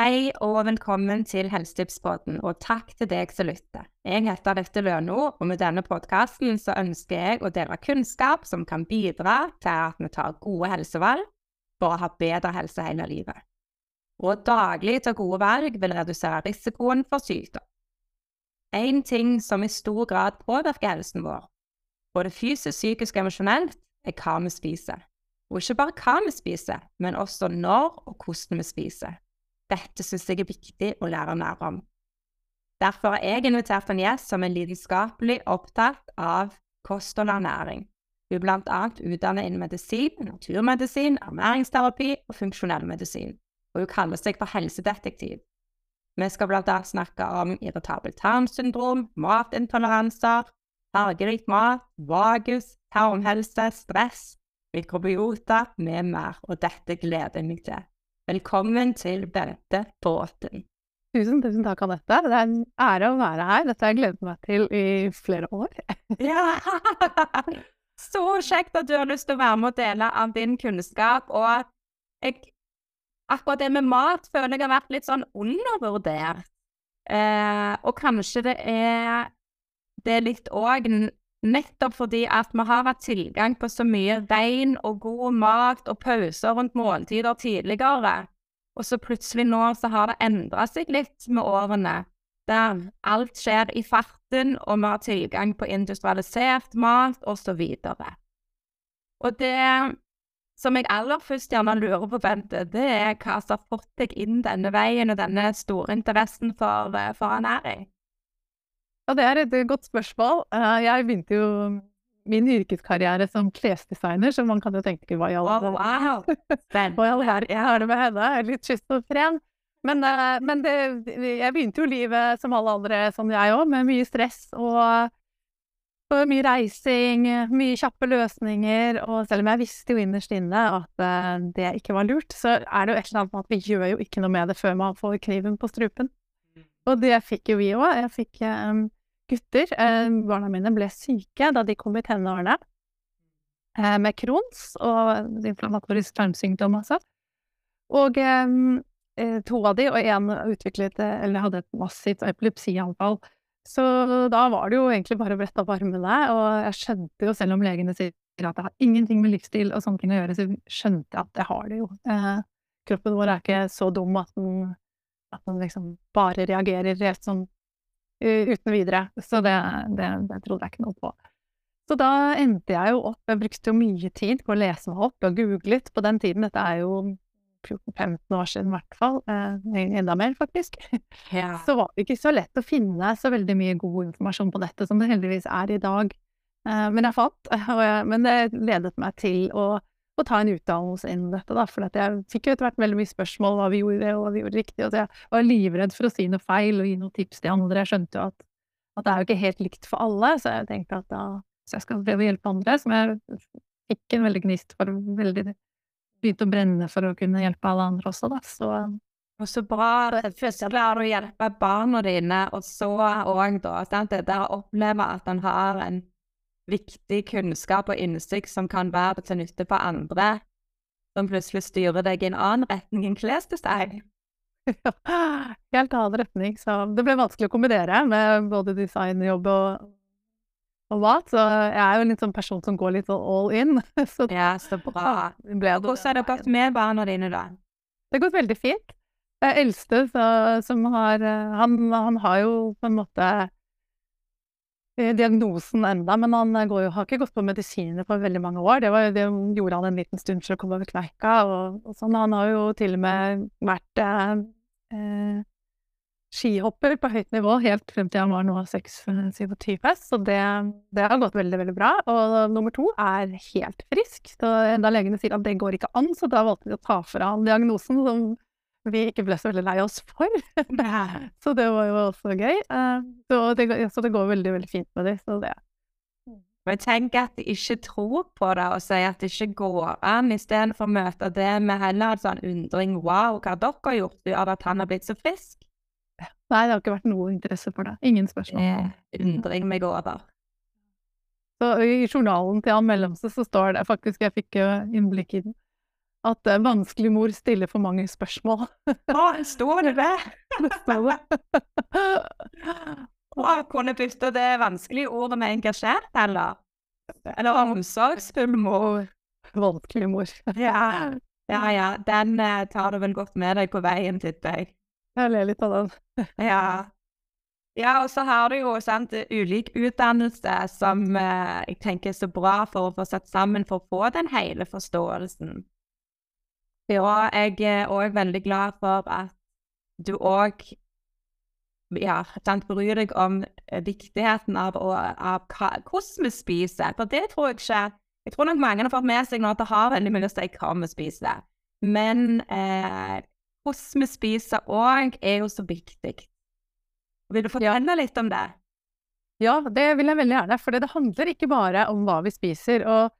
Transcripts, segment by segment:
Hei og velkommen til Helsetipspodden, og takk til deg som lytter. Jeg heter Dette Løno, og med denne podkasten ønsker jeg å dele kunnskap som kan bidra til at vi tar gode helsevalg for å ha bedre helse hele livet. Og daglig ta gode valg vil redusere risikoen for sykdom. En ting som i stor grad påvirker helsen vår, både fysisk, psykisk og emosjonelt, er hva vi spiser. Og ikke bare hva vi spiser, men også når og hvordan vi spiser. Dette syns jeg er viktig å lære mer om. Derfor har jeg invitert en gjest som er lidenskapelig opptatt av kost og ernæring. Hun er annet utdannet innen medisin, naturmedisin, ernæringsterapi og funksjonell medisin, og hun kaller seg for helsedetektiv. Vi skal annet snakke om irritabel tarmsyndrom, matintoleranser, fargerik mat, vagus, tarmhelse, stress, mikrobiota med mer, og dette gleder jeg meg til. Velkommen til Bente Båten. Tusen, tusen takk, Anette. Det er en ære å være her. Dette har jeg gledet meg til i flere år. ja! Så kjekt at du har lyst til å være med og dele av din kunnskap. Og jeg, akkurat det med mat føler jeg har vært litt sånn undervurdert. Eh, og kanskje det er det er litt òg Nettopp fordi at vi har hatt tilgang på så mye rein og god mat og pauser rundt måltider tidligere. Og så plutselig nå så har det endra seg litt med årene, der alt skjer i farten, og vi har tilgang på industrialisert mat osv. Og, og det som jeg aller først gjerne lurer på, Bente, det er hva som har fått deg inn denne veien og denne store interessen for, for ernæring? Ja, det er et godt spørsmål. Eh, jeg begynte jo min yrkeskarriere som klesdesigner, så man kan jo tenke hva i all verden wow. jeg har det med henne, litt kyst og frem. men det, jeg begynte jo livet som alle andre, som jeg òg, med mye stress og, og, mye reising, mye kjappe løsninger. Og selv om jeg visste jo innerst inne at eh, det ikke var lurt, så er det jo et eller annet med at vi gjør jo ikke noe med det før man får kniven på strupen. Mm. Og det fikk jo vi òg. Jeg fikk um, gutter. Eh, barna mine ble syke da de kom i tenårene eh, med Crohns og inflammatorisk tarmsykdom, altså. Og eh, to av de, og én utviklet eller hadde et massivt epilepsianfall. Så da var det jo egentlig bare å brette opp armene, og jeg skjønte jo, selv om legene sier at det har ingenting med livsstil og sånne ting å gjøre, så skjønte jeg at det har det jo. Eh, kroppen vår er ikke så dum at den, at den liksom bare reagerer helt sånn uten videre. Så det, det, det, trodde jeg ikke noe på. Så da endte jeg jo opp Jeg brukte jo mye tid på å lese meg opp og googlet på den tiden. Dette er jo 14-15 år siden i hvert fall. Eh, enda mer, faktisk. Ja. Så var det ikke så lett å finne så veldig mye god informasjon på nettet som det heldigvis er i dag. Eh, men jeg fant, jeg, men det ledet meg til å å ta en utdannelse innen dette, da. For jeg fikk jo etter hvert veldig mye spørsmål hva vi gjorde, og hva vi gjorde riktig. Og jeg var livredd for å si noe feil og gi noen tips til andre. Jeg skjønte jo at, at det er jo ikke helt likt for alle, så jeg tenkte at da så jeg skal prøve å hjelpe andre, som jeg fikk en veldig gnist for, veldig begynte å brenne for å kunne hjelpe alle andre også, da. Så og så bra. Først lærer du å hjelpe barna dine, og så òg, da. Sant? Det der å oppleve at en har en viktig kunnskap og innsikt som kan være til nytte for andre, som plutselig styrer deg i en annen retning enn klesdesign. Ja, helt annen retning. Så det ble vanskelig å kombinere med både designjobb og, og mat. Så jeg er jo en litt sånn person som går litt all in. Så ja, så bra. Hvordan har det gått med barna dine, da? Det har gått veldig fint. Eldste så, som har han, han har jo på en måte Eh, diagnosen enda, men han går, jo, har ikke gått på medisiner på veldig mange år. Det, var, det gjorde han en liten stund for å komme over kneika. Og, og sånn. Han har jo til og med vært eh, eh, skihopper på høyt nivå helt frem til han var nå 26 så det, det, har gått veldig, veldig bra. Og nummer to er helt frisk. Så da legene sier at det går ikke an, så da valgte de å ta fra han diagnosen, som vi ikke ble så veldig lei oss for. så det var jo også gøy. Eh, så det, så det går veldig, veldig fint med dem. Så det men tenk at de ikke tror på det og sier at det ikke går an, istedenfor å møte det med heller en sånn undring Wow, hva har dere gjort av at han har blitt så frisk? Nei, det har ikke vært noe interesse for det. Ingen spørsmål. Det undring meg over. Så I journalen til han mellomste så står det faktisk, jeg fikk innblikk i den, at vanskelig mor stiller for mange spørsmål. Å, står det det. Å, kunne bytte det vanskelige ordet med engasjert, eller? Eller omsorgsfull mor. Vanskelig mor. Ja. Ja, ja, den eh, tar du vel godt med deg på veien, tipper jeg. Jeg ler litt av den. Ja. Ja, og så har du jo sant, ulik utdannelse som eh, jeg tenker er så bra for å få satt sammen for å få den hele forståelsen. Og jeg er òg veldig glad for at du òg ja, sant, bryr deg om eh, viktigheten av, av hva, hvordan vi spiser. For det tror jeg ikke Jeg tror nok mange har fått med seg nå at det har veldig mye å si hva vi spiser. Men eh, hvordan vi spiser òg, er jo så viktig. Vil du fortelle litt om det? Ja, det vil jeg veldig gjerne. For det handler ikke bare om hva vi spiser. Og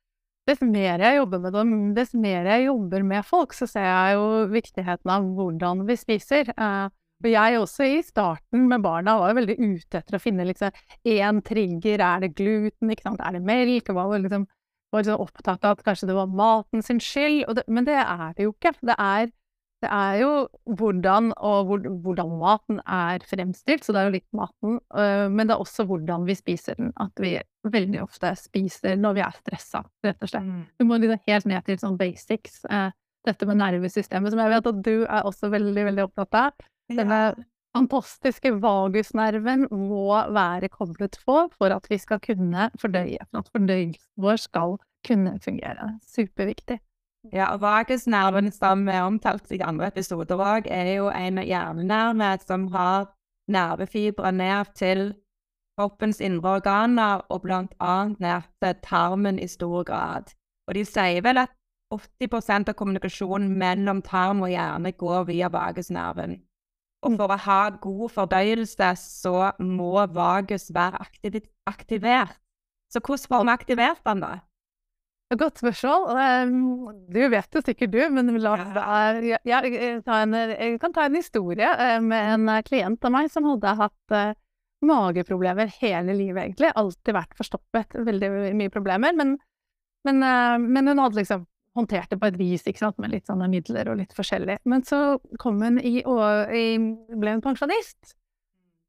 dess mer jeg jobber med dem, dess mer jeg jobber med folk, så ser jeg jo viktigheten av hvordan vi spiser. Eh, og jeg også i starten med barna var jo veldig ute etter å finne liksom én trigger. Er det gluten? Er det melk? Jeg var liksom, var liksom opptatt av at kanskje det var maten sin skyld. Det, men det er det jo ikke. Det er, det er jo hvordan, og hvor, hvordan maten er fremstilt, så det er jo litt maten. øh, men det er også hvordan vi spiser den. At vi veldig ofte spiser når vi er stressa, rett og slett. Du må liksom helt ned til sånn basics. eh, dette med nervesystemet, som jeg vet at du er også veldig, veldig opptatt av. Denne fantastiske vagusnerven må være koblet på for at vi skal kunne fordøye, for at fordøyelsen vår skal kunne fungere. Superviktig. Ja, vagusnerven, som er omtalt i andre episoder òg, er jo en hjernenerve som har nervefibre ned til kroppens indre organer, og blant annet ned til tarmen i stor grad. Og de sier vel at 80% av kommunikasjonen mellom tarm og hjerne går via vagusnerven. Og for å ha god fordøyelse, så må vagus være aktiv aktivert. Så hvordan får vi aktivert den, da? Godt spørsmål. Um, Du vet jo sikkert du, men la oss ja, ja, jeg, ta en, jeg kan ta en historie eh, med en eh, klient av meg som hadde hatt eh, mageproblemer hele livet, egentlig. Alltid vært forstoppet. Veldig mye problemer. Men, men, eh, men hun hadde liksom håndtert det på et vis, ikke sant, med litt sånne midler og litt forskjellig. Men så kom hun i, og, i ble hun pensjonist.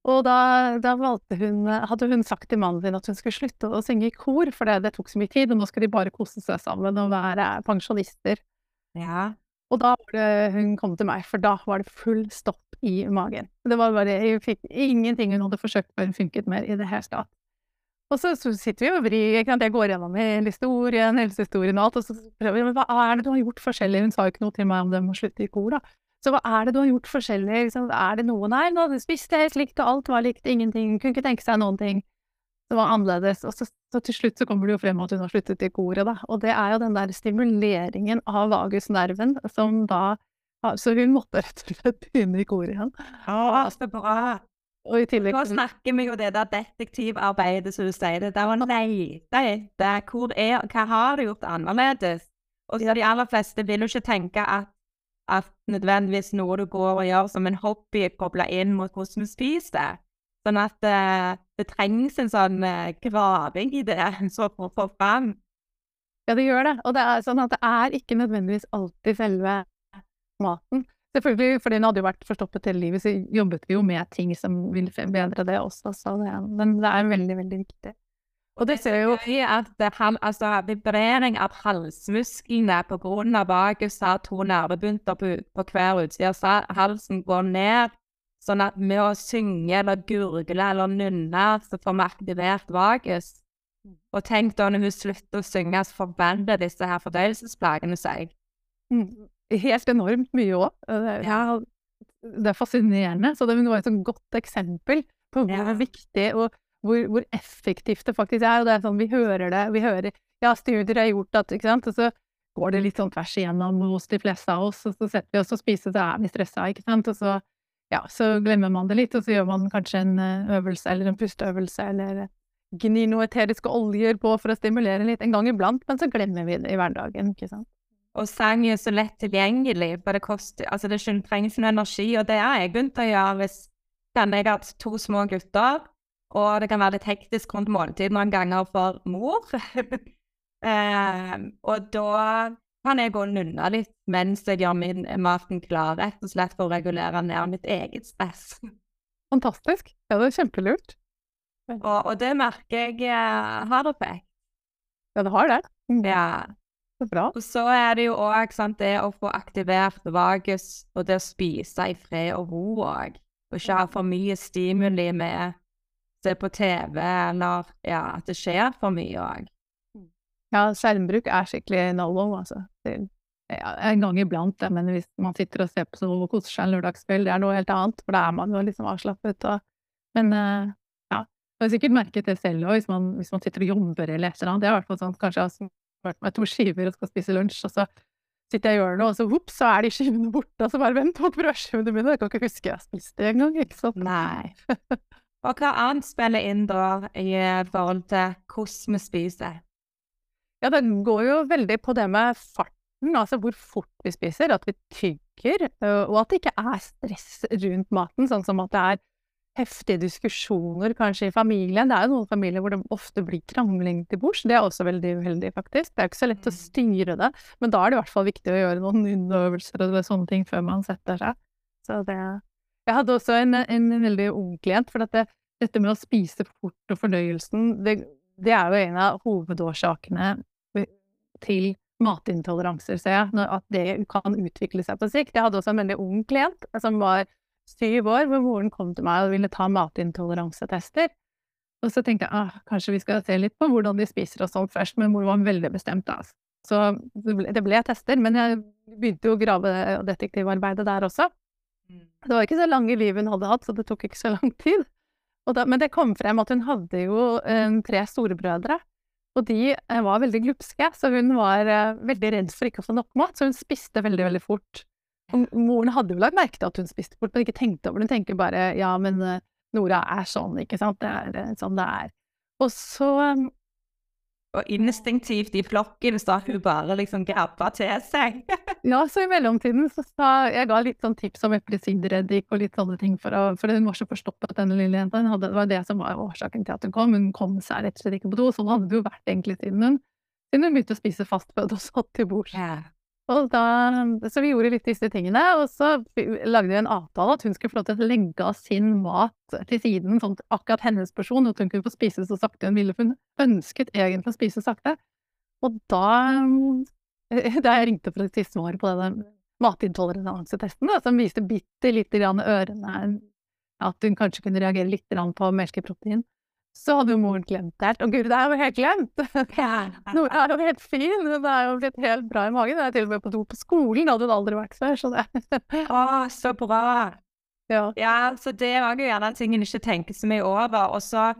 Og da, da hun, hadde hun sagt til mannen sin at hun skulle slutte å synge i kor, for det, det tok så mye tid, og nå skal de bare kose seg sammen og være pensjonister. Ja. Og da var det hun kom til meg, for da var det full stopp i magen. Det var bare, jeg fikk ingenting hun hadde forsøkt før funket mer i det hele tatt. Og så, så sitter vi og vrir, ikke sant, jeg går gjennom hele historien, helsehistorien og alt, og så prøver vi, men hva er det du har gjort forskjellig? Hun sa jo ikke noe til meg om det med å slutte i kor, da. Så hva er det du har gjort forskjellig, liksom, er det noe, nei, nå spiste jeg helt likt, og alt var likt, ingenting, kunne ikke tenke seg noen ting. Det var annerledes, og så, så til slutt så kommer det jo frem at hun har sluttet i koret, da, og det er jo den der stimuleringen av vagusnerven som da, så hun måtte rett og slett begynne i koret igjen. Å, så bra. Og i tillegg Nå snakker vi jo det der detektivarbeidet som du sier. Det der å lete etter hvor er, hva har du gjort annerledes? Og så de aller fleste vil jo ikke tenke at, at nødvendigvis noe du går og gjør som en hobby, kobla inn mot hvordan du spiser. Sånn at uh, det trengs en sånn eh, graving i det så for å få fram. Ja, det gjør det. Og det er sånn at det er ikke nødvendigvis alltid selve maten. Selvfølgelig, fordi hun hadde jo vært forstoppet hele livet, så jobbet vi jo med ting som ville bedre det også, så det, men det er veldig, veldig viktig. Og det ser jo i at det, altså, vibrering av halsmusklene på grunn av vagus har to nervebunter på, på hver utside, så halsen går ned, sånn at med å synge eller gurgle eller nynne, så får vi aktivert vagus. Og tenk da når hun slutter å synge, så forvandler disse her fordøyelsesplagene seg. mm, helt enormt mye òg. Ja. Det er fascinerende. Så det var et sånn godt eksempel på hvor Ja. viktig og hvor, hvor effektivt det faktisk er. Og det er sånn, vi hører det, vi hører Ja, studier har gjort at, ikke sant, og så går det litt sånn tvers igjennom hos de fleste av oss, og så setter vi oss og spiser, så er vi stressa, ikke sant, og så ja, så glemmer man det litt, og så gjør man kanskje en eh, øvelse eller en pusteøvelse eller gnir noe eteriske oljer på for å stimulere litt en gang iblant, men så glemmer vi det i hverdagen, ikke sant. Og sang er så lett tilgjengelig, Bare koster Altså, det trengs noe energi, og det har jeg begynt å gjøre hvis jeg har hatt to små gutter, og det kan være litt hektisk rundt måltid noen ganger for mor. eh, og da kan jeg gå og nunne litt mens jeg gjør min maten klar, rett og slett for å regulere ned mitt eget stress. Fantastisk. Ja, det er kjempelurt. Og, og det merker jeg eh, har effekt. Ja, det har det. Mm. Ja. Så bra. Og så er det jo òg det å få aktivert vagus og det å spise i fred og ro òg. Og ikke ha for mye stimuli med se på TV, eller ja, at det skjer for mye òg. Ja, skjermbruk er skikkelig no-no, altså. Det, ja, en gang iblant, men hvis man sitter og ser på noe og koser seg en lørdagskveld, det er noe helt annet, for da er man jo liksom avslappet og Men uh, ja, du har sikkert merket det selv òg, hvis, hvis, man sitter og jobber eller et eller annet. Det er i hvert fall sånn kanskje jeg har smurt meg to skiver og skal spise lunsj, og så sitter jeg og gjør noe, og så vops, så er de skivene borte, og så bare vent mot brødskivene mine, jeg kan ikke huske jeg spiste det engang, ikke sant? Nei. Og hva annet spiller inn da i forhold til hvordan vi spiser? Ja, det går jo veldig på det med farten, altså hvor fort vi spiser, at vi tygger, og at det ikke er stress rundt maten, sånn som at det er heftige diskusjoner kanskje i familien. Det er jo noen familier hvor det ofte blir krangling til bords. Det er også veldig uheldig, faktisk. Det er jo ikke så lett å mm. styre det, men da er det i hvert fall viktig å gjøre noen underøvelser og sånne ting før man setter seg. Så det jeg hadde også en, en veldig ung klient, for dette, dette, med å spise fort og fordøyelsen, det, det, er jo en av hovedårsakene til matintoleranser, ser jeg, at det kan utvikle seg på sikt. Jeg hadde også en veldig ung klient som var syv år, hvor moren kom til meg og ville ta matintoleransetester. Og så tenkte jeg ah, kanskje vi skal se litt på hvordan de spiser og sånn først, men mor var veldig bestemt da. Så det ble tester, men jeg begynte jo å grave detektivarbeidet der også. Mm. Det var ikke så lange liv hun hadde hatt, så det tok ikke så lang tid. Da, men det kom frem at hun hadde jo um, tre storebrødre, og de uh, var veldig glupske, så hun var uh, veldig redd for ikke å få nok mat, så hun spiste veldig, veldig fort. Og moren hadde jo lagt merke til at hun spiste fort, men ikke tenkte over det. Hun tenker bare ja, men uh, Nora er sånn, ikke sant, det er sånn det er. Og så um, og instinktivt i flokken så hun bare liksom grabba til seg. ja, så i mellomtiden så sa jeg ga litt sånn tips om eplesidereddik og litt sånne ting, for, å, for hun var så forstoppet, denne lille jenta. Hadde, det var det som var årsaken til at hun kom. Hun kom seg rett og slett ikke på do. Sånn hadde det jo vært egentlig siden hun, siden hun begynte å spise fastføde og satt til bords. Yeah. Da, så vi gjorde litt disse tingene, og så lagde vi en avtale at hun skulle få lov til å legge av sin mat til siden, sånn akkurat hennes porsjon, at hun kunne få spise så sakte hun ville, for hun ønsket egentlig å spise sakte. Og da, da jeg ringte for et svar på denne matintoleransetesten, som viste bitte lite grann ørene, at hun kanskje kunne reagere litt på melkeprotein, så hadde jo moren glemt det helt. Å gud, det er jo helt glemt! Nora er jo helt fin, hun er jo blitt helt bra i magen. Hun er til og med på do på skolen, det hadde hun aldri vært før. Så det Å, så bra! Ja. ja, så det var jo gjerne en ting en ikke tenker så mye over. Og så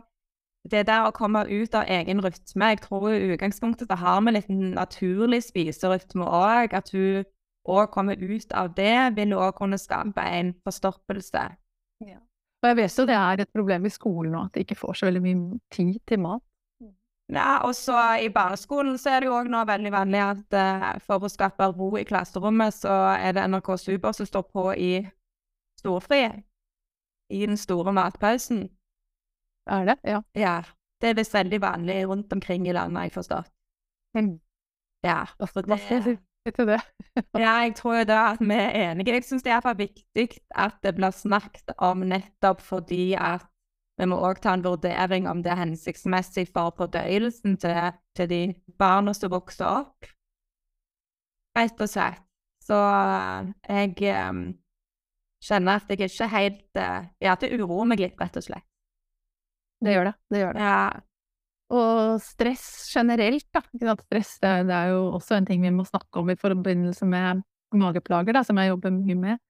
det der å komme ut av egen rytme Jeg tror i utgangspunktet så har vi litt naturlig spiserytme òg. At hun òg kommer ut av det, vil òg kunne skape en forstoppelse. Ja. Og jeg vet jo det er et problem i skolen nå, at de ikke får så veldig mye tid til mat. Ja, og så i barneskolen så er det jo òg nå veldig vanlig at uh, for å skape ro i klasserommet, så er det NRK Super som står på i storfri. I den store matpausen. Er det? Ja. Ja. Det er visst veldig vanlig rundt omkring i landet, jeg forstår. Mm. Ja. For det, til det. ja, jeg tror jo da at vi er enige. Jeg syns det er for viktig at det blir snakket om nettopp fordi at vi må òg ta en vurdering om det er hensiktsmessig for fordøyelsen til, til de barna som vokser opp. Rett og slett. Så jeg um, kjenner at jeg ikke helt uh, Ja, det uroer meg litt, rett og slett. Det gjør det. Det gjør det. Ja. Og stress generelt, da. Stress det er, det er, jo også en ting vi må snakke om i forbindelse med mageplager, da, som jeg jobber mye med.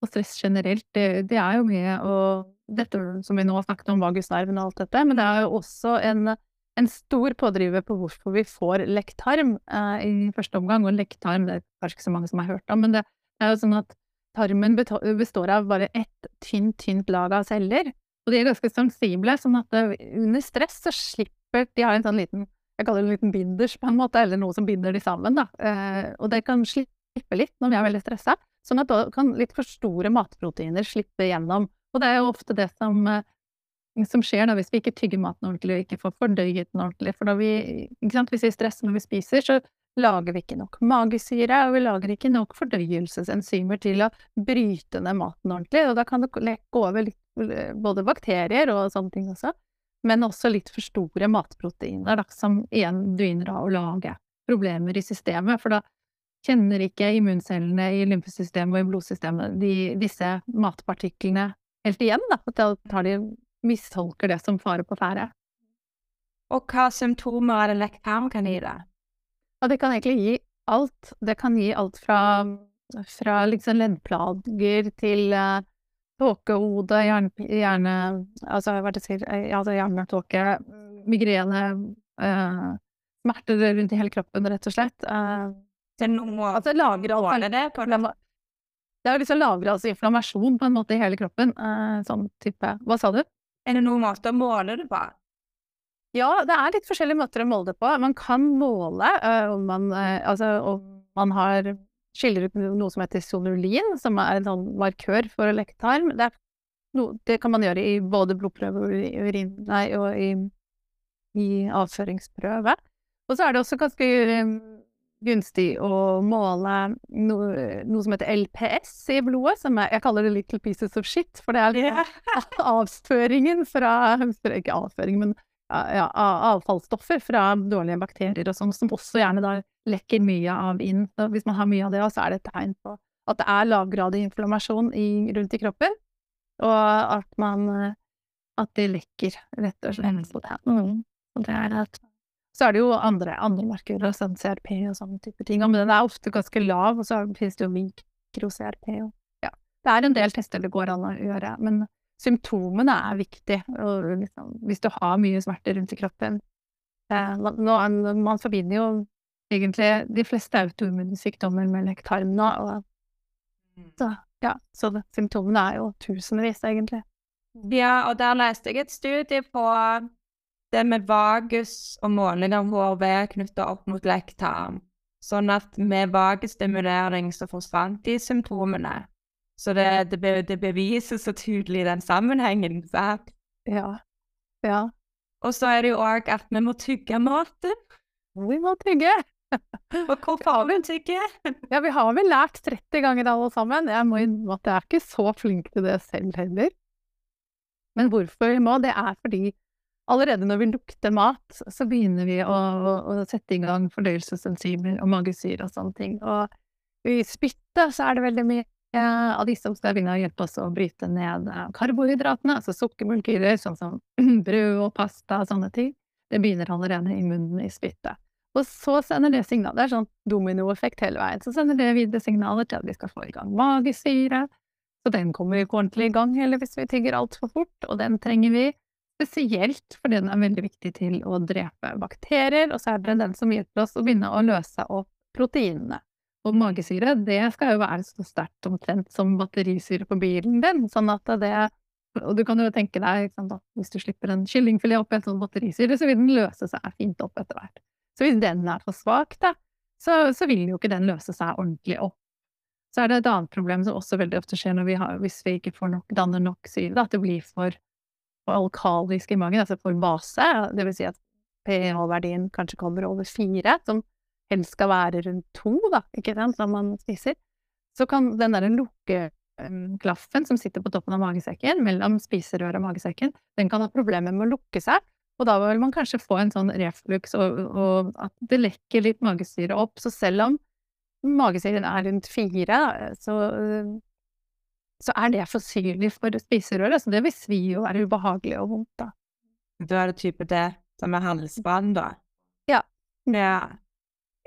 Og stress generelt, det, det er jo mye og Dette som vi nå har snakket om, vagusnerven og alt dette, men det er jo også en, en stor pådriver på hvorfor vi får lekktarm eh, i første omgang. Og lekktarm, det er kanskje ikke så mange som har hørt om, men det, er jo sånn at tarmen består av bare ett tynt, tynt lag av celler. Og de er ganske sensible, sånn at under stress så slipper de har en sånn liten jeg kaller det en liten binders, på en måte, eller noe som binder de sammen. da. Eh, og det kan slippe litt når vi er veldig stressa, sånn at da kan litt for store matproteiner slippe gjennom. Og det er jo ofte det som, eh, som skjer da, hvis vi ikke tygger maten ordentlig og ikke får fordøyet den ordentlig. For vi, ikke sant, hvis vi stresser når vi spiser, så lager vi ikke nok magesyre, og vi lager ikke nok fordøyelsesenzymer til å bryte ned maten ordentlig. Og da kan det gå over litt både bakterier og sånne ting også, men også litt for store matproteiner, da, som igjen begynner å lage problemer i systemet. For da kjenner ikke immuncellene i lymfesystemet og i blodsystemet de, disse matpartiklene helt igjen, da. Da tar de mistolker det som fare på ferde. Og hva symptomer er det lekktarm kan gi det? Ja, det kan egentlig gi alt. Det kan gi alt fra, fra liksom leddplager til uh, tåkehode, hjerne, hjerne Altså hva det sier, altså hjernetåke, migrene, uh, smerter rundt i hele kroppen, rett og slett. Uh, det er noe altså lager det, på det. Det er liksom lagra altså inflammasjon på en måte i hele kroppen. Uh, sånn type Hva sa du? Er det noen måte å måle det på? Ja, det er litt forskjellige måter å måle det på. Man kan måle uh, om man Altså om man har skiller ut noe som heter sonulin, som er en sånn markør for lektarm. Det, no, det kan man gjøre i både blodprøve og urin, nei, og i, i avføringsprøve. Og så er det også ganske um, gunstig å måle no, noe som heter LPS i blodet, som er, jeg kaller det little pieces of shit, for det er avføringen fra Ikke avføring, men ja, avfallsstoffer fra dårlige bakterier og sånn, som også gjerne da lekker mye av inn. Så hvis man har mye av det, så er det et tegn på at det er lavgradig inflammasjon i, rundt i kroppen, og at man at det lekker, rett og slett. Så det, mm. og det er at så er det jo andre, andre markører, sånn CRP og sånne type ting, men den er ofte ganske lav, og så finnes det jo mikro-CRP og ja. Det er en del tester det går an å gjøre, men symptomene er viktig. Liksom, hvis du har mye smerte rundt i kroppen eh, nå, Man forbinder jo egentlig de fleste autoimmune sykdommer med lektarmene. nå, og mm. så, ja, så det, symptomene er jo tusenvis, egentlig. Ja, og der leste jeg et studie på det med vagus og målinger hvor vi er knytta opp mot lektarm. Sånn at med vagestimulering så forsvant de symptomene. Så det, det, det beviser så tydelig den sammenhengen. Sant? Ja. Ja. Og så er det jo òg at vi må tygge maten. Vi må tygge! Og hvorfor har vi tygge? ja, vi har vel lært 30 ganger alle sammen. Jeg må innrømme at jeg er ikke så flink til det selv heller. Men hvorfor vi må, det er fordi allerede når vi lukter mat, så begynner vi å, å, å sette i gang fordøyelsesenzymer og magesyre og sånne ting. Og i spyttet så er det veldig mye av de som skal begynne å hjelpe oss å bryte ned eh, karbohydratene, altså sukkermolkyrer, sånn som brød og pasta og sånne ting. Det begynner allerede i munnen i spyttet. Og så sender det signaler, det er sånn dominoeffekt hele veien, så sender det videre signaler til at vi skal få i gang magesyre. Så den kommer ikke ordentlig i gang heller hvis vi tygger altfor fort, og den trenger vi spesielt fordi den er veldig viktig til å drepe bakterier, og så er det den som hjelper oss å begynne å løse opp proteinene. Og magesyre, det skal jo være så sterkt omtrent som batterisyre på bilen din, sånn at det Og du kan jo tenke deg, sant, at hvis du slipper en kyllingfilet oppi en sånn batterisyre, så vil den løse seg fint opp etter hvert. Så hvis den er for svak, da, så, så, vil jo ikke den løse seg ordentlig opp. Så er det et annet problem som også veldig ofte skjer vi har, hvis vi ikke får nok, danner nok syre, da, at det blir for alkalisk i magen, altså for base. Det vil si at pH-verdien kanskje kommer over fire, som helst skal være rundt to, da, ikke sant, når man spiser, så kan den derre lukkeklaffen som sitter på toppen av magesekken, mellom spiserøret og magesekken, den kan ha problemer med å lukke seg, og da vil man kanskje få en sånn reflux, og, og at det lekker litt magesyre opp. Så selv om magesyren er rundt fire, så, så er det for syrlig for spiserøret, så det vil svi og være ubehagelig og vondt, da. Da er det type det som er handelsbanen, da? Ja. Ja.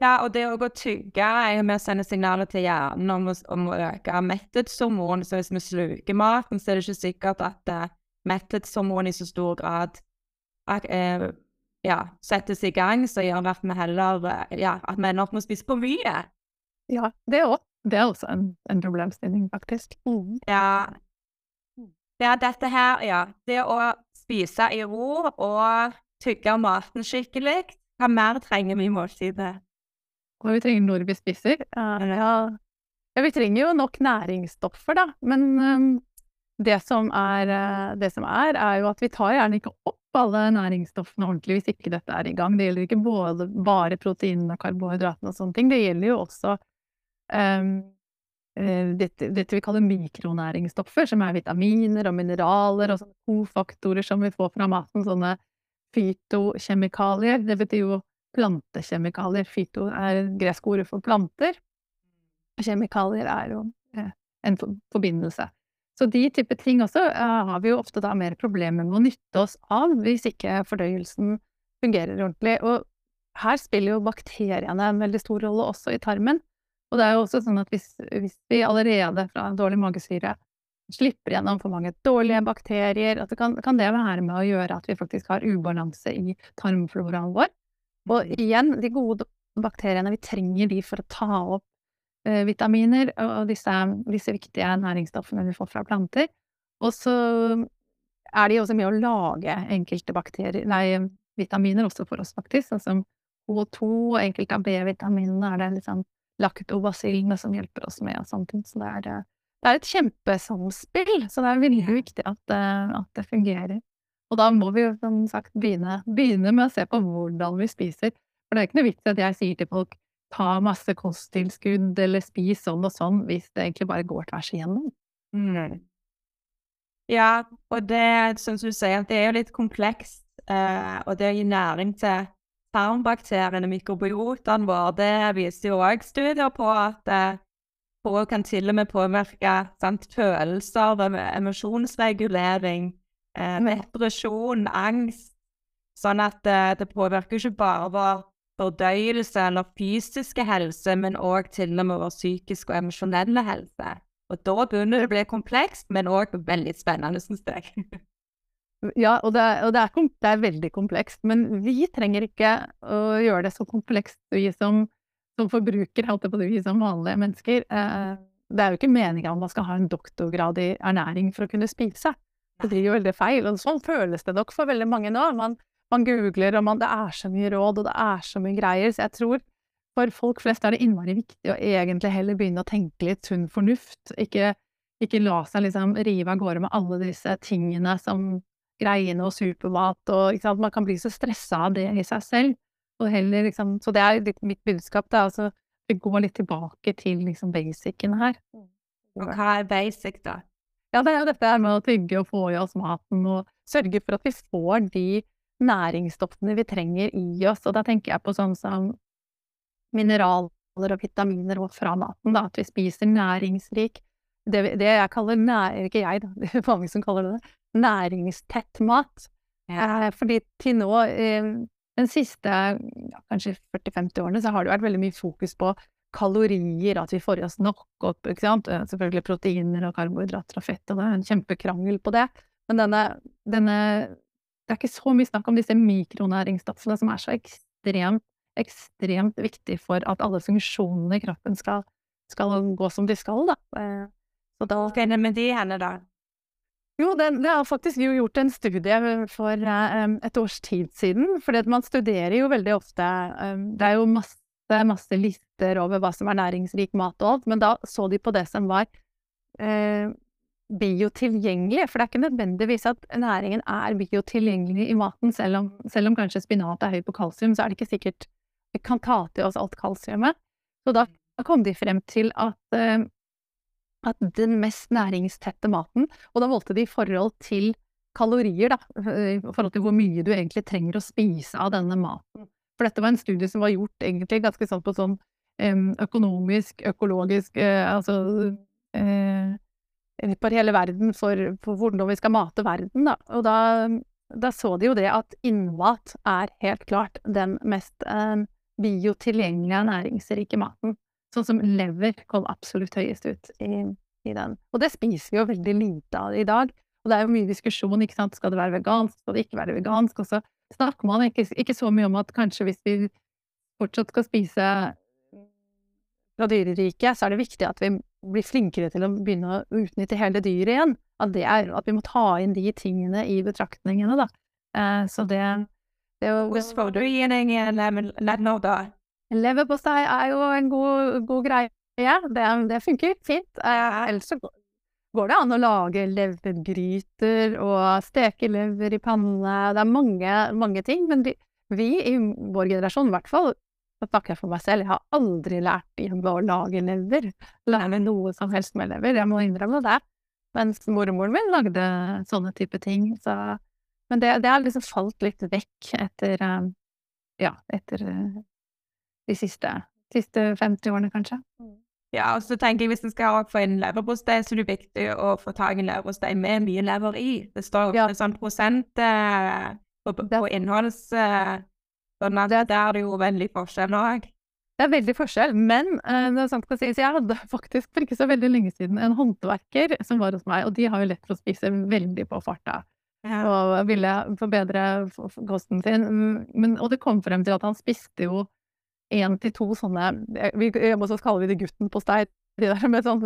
Ja, og det å tygge er jo med å sende signaler til hjernen om, om å øke metthetshormon. Så hvis vi sluker maten, så er det ikke sikkert at uh, metthetshormon i så stor grad uh, ja, settes i gang, som gjør at vi heller uh, ja, at vi ender opp med å spise for mye. Ja, det òg. Det er også en, en problemstilling, faktisk. Mm. Ja. ja, dette her, ja. Det å spise i ro og tygge maten skikkelig, hva mer trenger vi i måltidet? Og vi trenger når vi spiser. Ja, ja, vi trenger jo nok næringsstoffer, da. Men um, det som, er, eh, det som er, er jo at vi tar gjerne ikke opp alle næringsstoffene ordentlig hvis ikke dette er i gang. Det gjelder ikke både, bare proteinene og karbohydratene og sånne ting. Det gjelder jo også um, dette, dette, vi kaller mikronæringsstoffer, som er vitaminer og mineraler og sånne kofaktorer som vi får fra maten. Sånne fytokjemikalier. Det betyr jo plantekjemikalier. Fyto er gresk ord for planter. Kjemikalier er jo eh, en forbindelse. Så de type ting også uh, har vi jo ofte da mer problemer med å nytte oss av hvis ikke fordøyelsen fungerer ordentlig. Og her spiller jo bakteriene en veldig stor rolle også i tarmen. Og det er jo også sånn at hvis, hvis vi allerede fra dårlig magesyre slipper gjennom for mange dårlige bakterier, at det kan, kan, det være med å gjøre at vi faktisk har ubalanse i tarmfloraen vår. Og igjen, de gode bakteriene, vi trenger de for å ta opp Eh, vitaminer og disse, disse, viktige næringsstoffene vi får fra planter. Og så er de også med å lage enkelte bakterier, nei, vitaminer også for oss, faktisk, sånn som O2 og enkelte av B-vitaminene er det liksom laktobasillene som hjelper oss med og ting. Så det er, eh, det er et kjempesamspill, så det er veldig viktig at, eh, at, det fungerer. Og da må vi jo som sagt begynne, begynne med å se på hvordan vi spiser. For det er ikke noe vits at jeg sier til folk ta masse kosttilskudd eller spis sånn og sånn, hvis det egentlig bare går tvers igjennom. Mm. Ja, og det, som du sier, det er jo litt komplekst. Eh, og det å gi næring til tarmbakteriene, mikrobiotene våre, det viser jo òg studier på at eh, kan til og med påvirke sant, følelser, emosjonsregulering, eh, depresjon, angst. Sånn at eh, det påvirker ikke bare vår fordøyelse eller fysiske helse, men òg til og med vår psykiske og emosjonelle helse. Og da begynner det å bli komplekst, men òg veldig spennende, syns jeg. ja, og, det, og det, er, det, er, veldig komplekst, men vi trenger ikke å gjøre det så komplekst, vi som, som forbruker, holdt jeg på vi som vanlige mennesker. Eh, det er jo ikke meninga om man skal ha en doktorgrad i ernæring for å kunne spise. Det blir jo veldig feil, og sånn føles det nok for veldig mange nå. Man, man googler, og man, det er så mye råd, og det er så mye greier. Så jeg tror for folk flest er det innmari viktig å egentlig heller begynne å tenke litt sunn fornuft. Ikke, ikke la seg liksom rive av gårde med alle disse tingene som greiene og supermat, og ikke sant? man kan bli så stressa av det i seg selv. Og heller liksom Så det er litt mitt budskap, da. Altså, vi går litt tilbake til liksom basicen her. Og hva er basic, da? Ja, det er jo dette med å tygge og få i oss maten, og sørge for at vi får de næringsstoffene vi trenger i oss. Og da tenker jeg på sånn som mineraler og vitaminer og fra maten, da, at vi spiser næringsrik det, det jeg kaller næring... Ikke jeg, da, det er mange som kaller det det. Næringstett mat. Ja. Eh, fordi til nå, de den siste ja, kanskje 40-50 årene, så har det vært veldig mye fokus på kalorier, at vi får i oss nok opp, ikke sant. Eh, selvfølgelig proteiner og karbohydrater og fett, og det er en kjempekrangel på det. Men denne, denne det er ikke så mye snakk om disse mikronæringsstoffene som er så ekstremt, ekstremt viktig for at alle funksjonene i kroppen skal, skal gå som de skal, da. Eh, så da Hva er det med de henne, da? Jo, det, det har faktisk jo gjort en studie for um, et års tid siden. For man studerer jo veldig ofte um, Det er jo masse, masse lister over hva som er næringsrik mat og alt, men da så de på det som var eh, biotilgjengelig, for det er ikke nødvendigvis at næringen er biotilgjengelig i maten, selv om, selv om kanskje spinat er høy på kalsium, så er det ikke sikkert vi kan ta til oss alt kalsiumet. Så da kom de frem til at, eh, at den mest næringstette maten, og da valgte de i forhold til kalorier, da, i forhold til hvor mye du egentlig trenger å spise av denne maten. For dette var en studie som var gjort egentlig ganske sånn på sånn økonomisk, økologisk, uh, altså uh, på hele verden for, for, hvordan vi skal mate verden, da. Og da, da, så de jo det at innmat er helt klart den mest eh, biotilgjengelige næringsrike maten. Sånn som lever kom absolutt høyest ut i, i, den. Og det spiser vi jo veldig lite av i dag. Og det er jo mye diskusjon, ikke sant, skal det være vegansk, skal det ikke være vegansk? Og så snakker man ikke, ikke så mye om at kanskje hvis vi fortsatt skal spise fra dyreriket, så er det viktig at vi blir flinkere til å begynne å utnytte hele dyret igjen. At, det er, at vi må ta inn de tingene i betraktningene, da. Eh, så det, det Hvordan får du i deg lever da? Leverpostei er jo en god, god greie. Det, det funker fint. Eh, ellers så går det an å lage levergryter og steke lever i panne. Det er mange, mange ting. Men vi, vi i vår generasjon, i hvert fall, så snakker jeg for meg selv, jeg har aldri lært hjemme å lage lever. Lære noe som helst med lever. Jeg må innrømme det. Mens mormoren min lagde sånne type ting. Så, men det, det har liksom falt litt vekk etter Ja, etter eh, de siste, siste 50 årene, kanskje. Mm. Ja, og så tenker jeg hvis en skal få inn leverpostei, så er det viktig å få tak i leverpostei med mye lever i. Det står ofte ja. sånn prosent eh, på, på innholds... Eh, sånn at der er det jo veldig forskjell òg. Det er veldig forskjell, men uh, det er sant å si, så jeg hadde faktisk for ikke så veldig lenge siden en håndverker som var hos meg, og de har jo lett for å spise veldig på farta. Ja. Og ville forbedre kosten sin. Men, og det kom frem til at han spiste jo én til to sånne vi, Hjemme hos oss kaller vi det gutten på stein. De der med sånn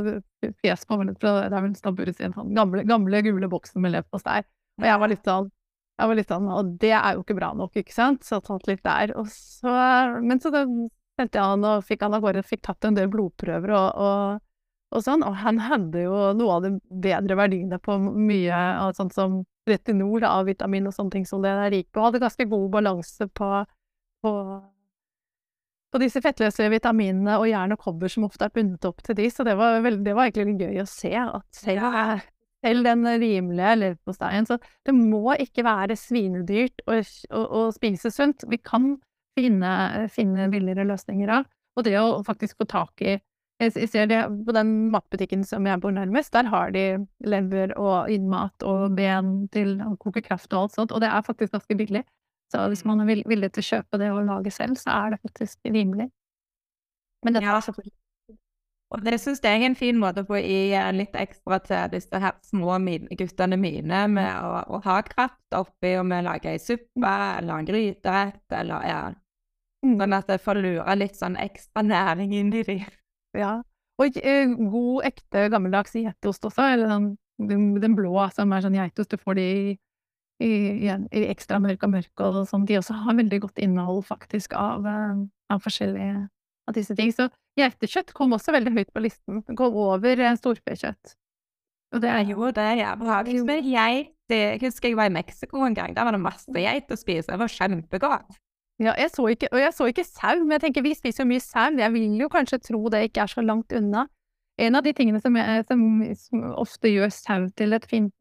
fjes på Det er vel stabburet sin sånn gamle, gamle, gule boksen med leverpostei. Og jeg var litt sånn jeg var litt sånn, Og det er jo ikke bra nok, ikke sant? Så jeg tatt litt der. Og så, men så sendte jeg han og fikk han av gårde, fikk tatt en del blodprøver og, og, og, sånn. Og han hadde jo noe av de bedre verdiene på mye av sånt som retinol, A-vitamin og sånne ting som det er rik på. Hadde ganske god balanse på, på, på disse fettløse vitaminene og jern og kobber som ofte er bundet opp til de, så det var, veldig, det var egentlig gøy å se at selv, selv den rimelige leverposteien Så det må ikke være svinedyrt å, å, å spise sunt. Vi kan finne, finne billigere løsninger av. Og det å faktisk få tak i jeg ser det på den matbutikken som jeg bor nærmest, der har de lever og innmat og ben til å koke kraft og alt sånt, og det er faktisk ganske billig. Så hvis man er villig til å kjøpe det og lage selv, så er det faktisk rimelig. Men dette ja. selvfølgelig og det syns jeg er en fin måte å få i litt ekstra til disse her små guttene mine, med å, å ha kraft oppi og med å lage ei suppe eller en gryterett, eller ja, Mm. Sånn at jeg får lure litt sånn ekstra næring inn i de. Ja. Og uh, god, ekte, gammeldags geitost også, eller den, den, den, blå som er sånn geitost du får de i, i, i, ekstra mørk og mørk og sånn. De også har veldig godt innhold faktisk av, uh, av forskjellige av disse ting. Så geitekjøtt kom også veldig høyt på listen. Kom over uh, storfekjøtt. Og det er jo det jeg behagelig med geit. Jeg husker jeg var i Mexico en gang. Der var det masse geit å spise. Det var kjempegodt. Ja, jeg så ikke, og jeg så ikke sau, men jeg tenker vi spiser jo mye sau. Jeg vil jo kanskje tro det ikke er så langt unna. En av de tingene som, jeg, som, som ofte gjør sau til et fint,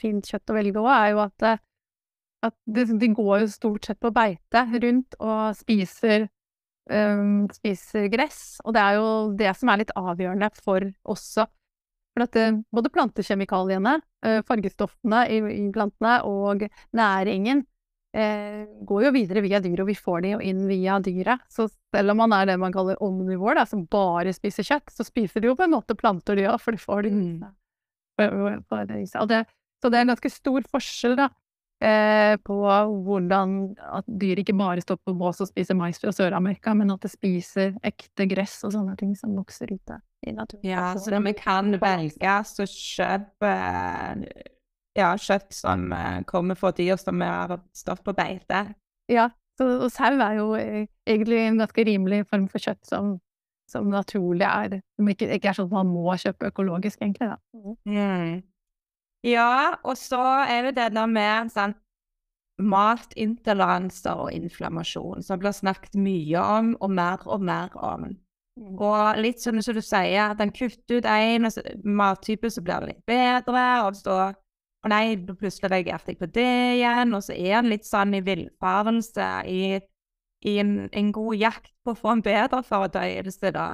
fint kjøtt å velge òg, er jo at, eh, at de, de, går jo stort sett på beite rundt og spiser, um, spiser gress. Og det er jo det som er litt avgjørende for også. For at både plantekjemikaliene, fargestoffene i, i plantene og næringen eh, går jo videre via dyret, og vi får de jo inn via dyret. Så selv om man er det man kaller omnivår, da, som bare spiser kjøtt, så spiser de jo på en måte planter, de òg, for de får de mm. Så det, så det er en ganske stor forskjell, da. Eh, på hvordan at dyr ikke bare står på bås og spiser mais fra Sør-Amerika, men at det spiser ekte gress og sånne ting som vokser ute i naturen. Ja, så vi kan velge så kjøpe ja, kjøtt som uh, kommer fra dyr som har stått på beite. Ja, så, og sau er jo eh, egentlig en ganske rimelig form for kjøtt som, som naturlig er Som ikke, ikke, er sånn at man må kjøpe økologisk, egentlig. da. Mm. Ja, og så er det det der med sånn, matintoleranser og inflammasjon, som blir snakket mye om, og mer og mer om. Mm. Og litt sånn som du sier, at en kutter ut én mattype, så blir det litt bedre, og så og nei, plutselig reagerte jeg på det igjen, og så er han litt sånn i villfarelse, i, i en, en, god jakt på å få en bedre fordøyelse, da.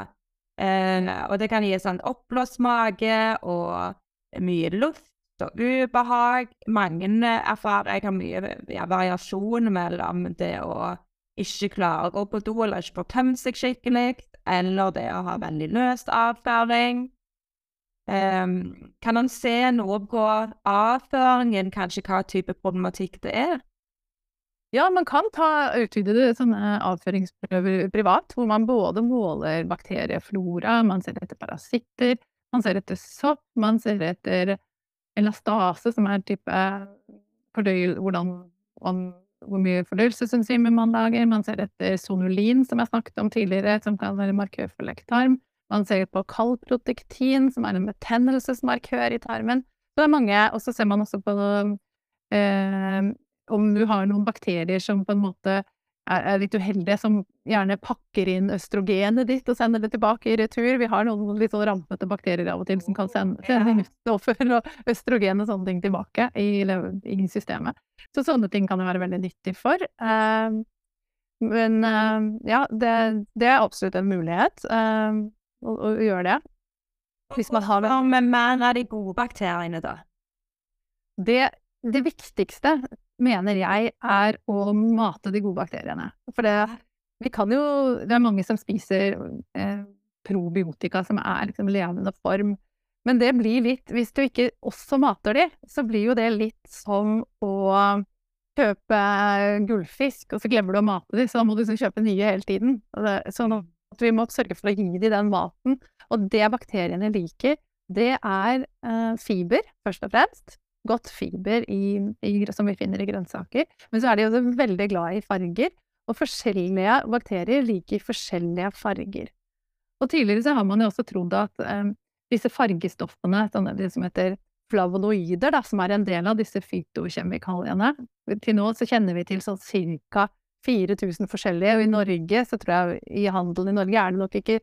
Eh, og det kan gi sånn oppblåst mage og mye luft og ubehag. Mange erfarer jeg har mye ja, variasjon mellom det å ikke klare å gå på do eller ikke få tømt seg skikkelig, eller det å ha veldig løst avføring. Um, kan han se noe på avføringen, kanskje hva type problematikk det er? Ja, man kan ta utvidede sånne avføringsprøver privat, hvor man både måler bakterieflora, man ser etter parasitter, man ser etter sopp, man ser etter elastase, som er type fordøyel, hvordan, om, hvor mye fordøyelsesenzymer man lager, man ser etter sonulin, som jeg snakket om tidligere, som kan være markør for lekktarm. Man ser på kalprotektin, som er en betennelsesmarkør i tarmen. Så det er mange, og så ser man også på eh, om du har noen bakterier som på en måte er, litt uheldige, som gjerne pakker inn østrogenet ditt og sender det tilbake i retur. Vi har noen litt sånn rampete bakterier av og til som kan sende, sende stoffer og østrogen og sånne ting tilbake i, i, systemet. Så sånne ting kan det være veldig nyttig for. Uh, men uh, ja, det, det, er absolutt en mulighet uh, å, å, gjøre det. Hvis man har Hva med mer av de gode bakteriene, da? Det, det viktigste mener jeg er å mate de gode bakteriene. For det, vi kan jo Det er mange som spiser eh, probiotika som er liksom levende form. Men det blir litt Hvis du ikke også mater de, så blir jo det litt som å kjøpe gullfisk, og så glemmer du å mate de, så da må du liksom kjøpe nye hele tiden. sånn at vi må sørge for å gi dem den maten. Og det bakteriene liker, det er eh, fiber, først og fremst godt fiber i, i, som vi finner i grønnsaker. Men så er de også veldig glad i farger, og forskjellige bakterier liker forskjellige farger. Og tidligere så har man jo også trodd at eh, disse fargestoffene, sånne, de som heter flavonoider, da, som er en del av disse fytokjemikaliene Til nå så kjenner vi til sånn ca. 4000 forskjellige, og i Norge, så tror jeg i handelen i Norge er det nok ikke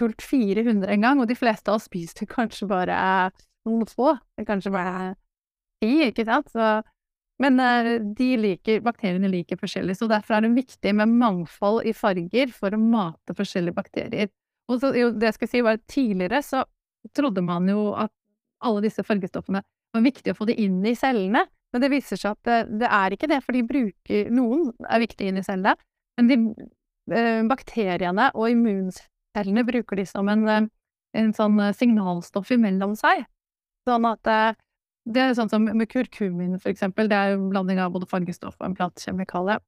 fullt 400 engang, og de fleste av oss spiser kanskje bare noen få. Kanskje bare ti, ikke sant? Så, men uh, de liker, bakteriene liker forskjellig, så derfor er det viktig med mangfold i farger for å mate forskjellige bakterier. Og så, jo, det jeg skal si var at Tidligere så trodde man jo at alle disse fargestoffene var viktig å få det inn i cellene, men det viser seg at det, det er ikke det, for de bruker Noen er viktige inn i cellene, men de, uh, bakteriene og immuncellene bruker de som en, uh, en sånn signalstoff imellom seg. Sånn at det er sånn som med kurkumin, for eksempel. Det er en blanding av både fargestoff og en plantekjemikalie.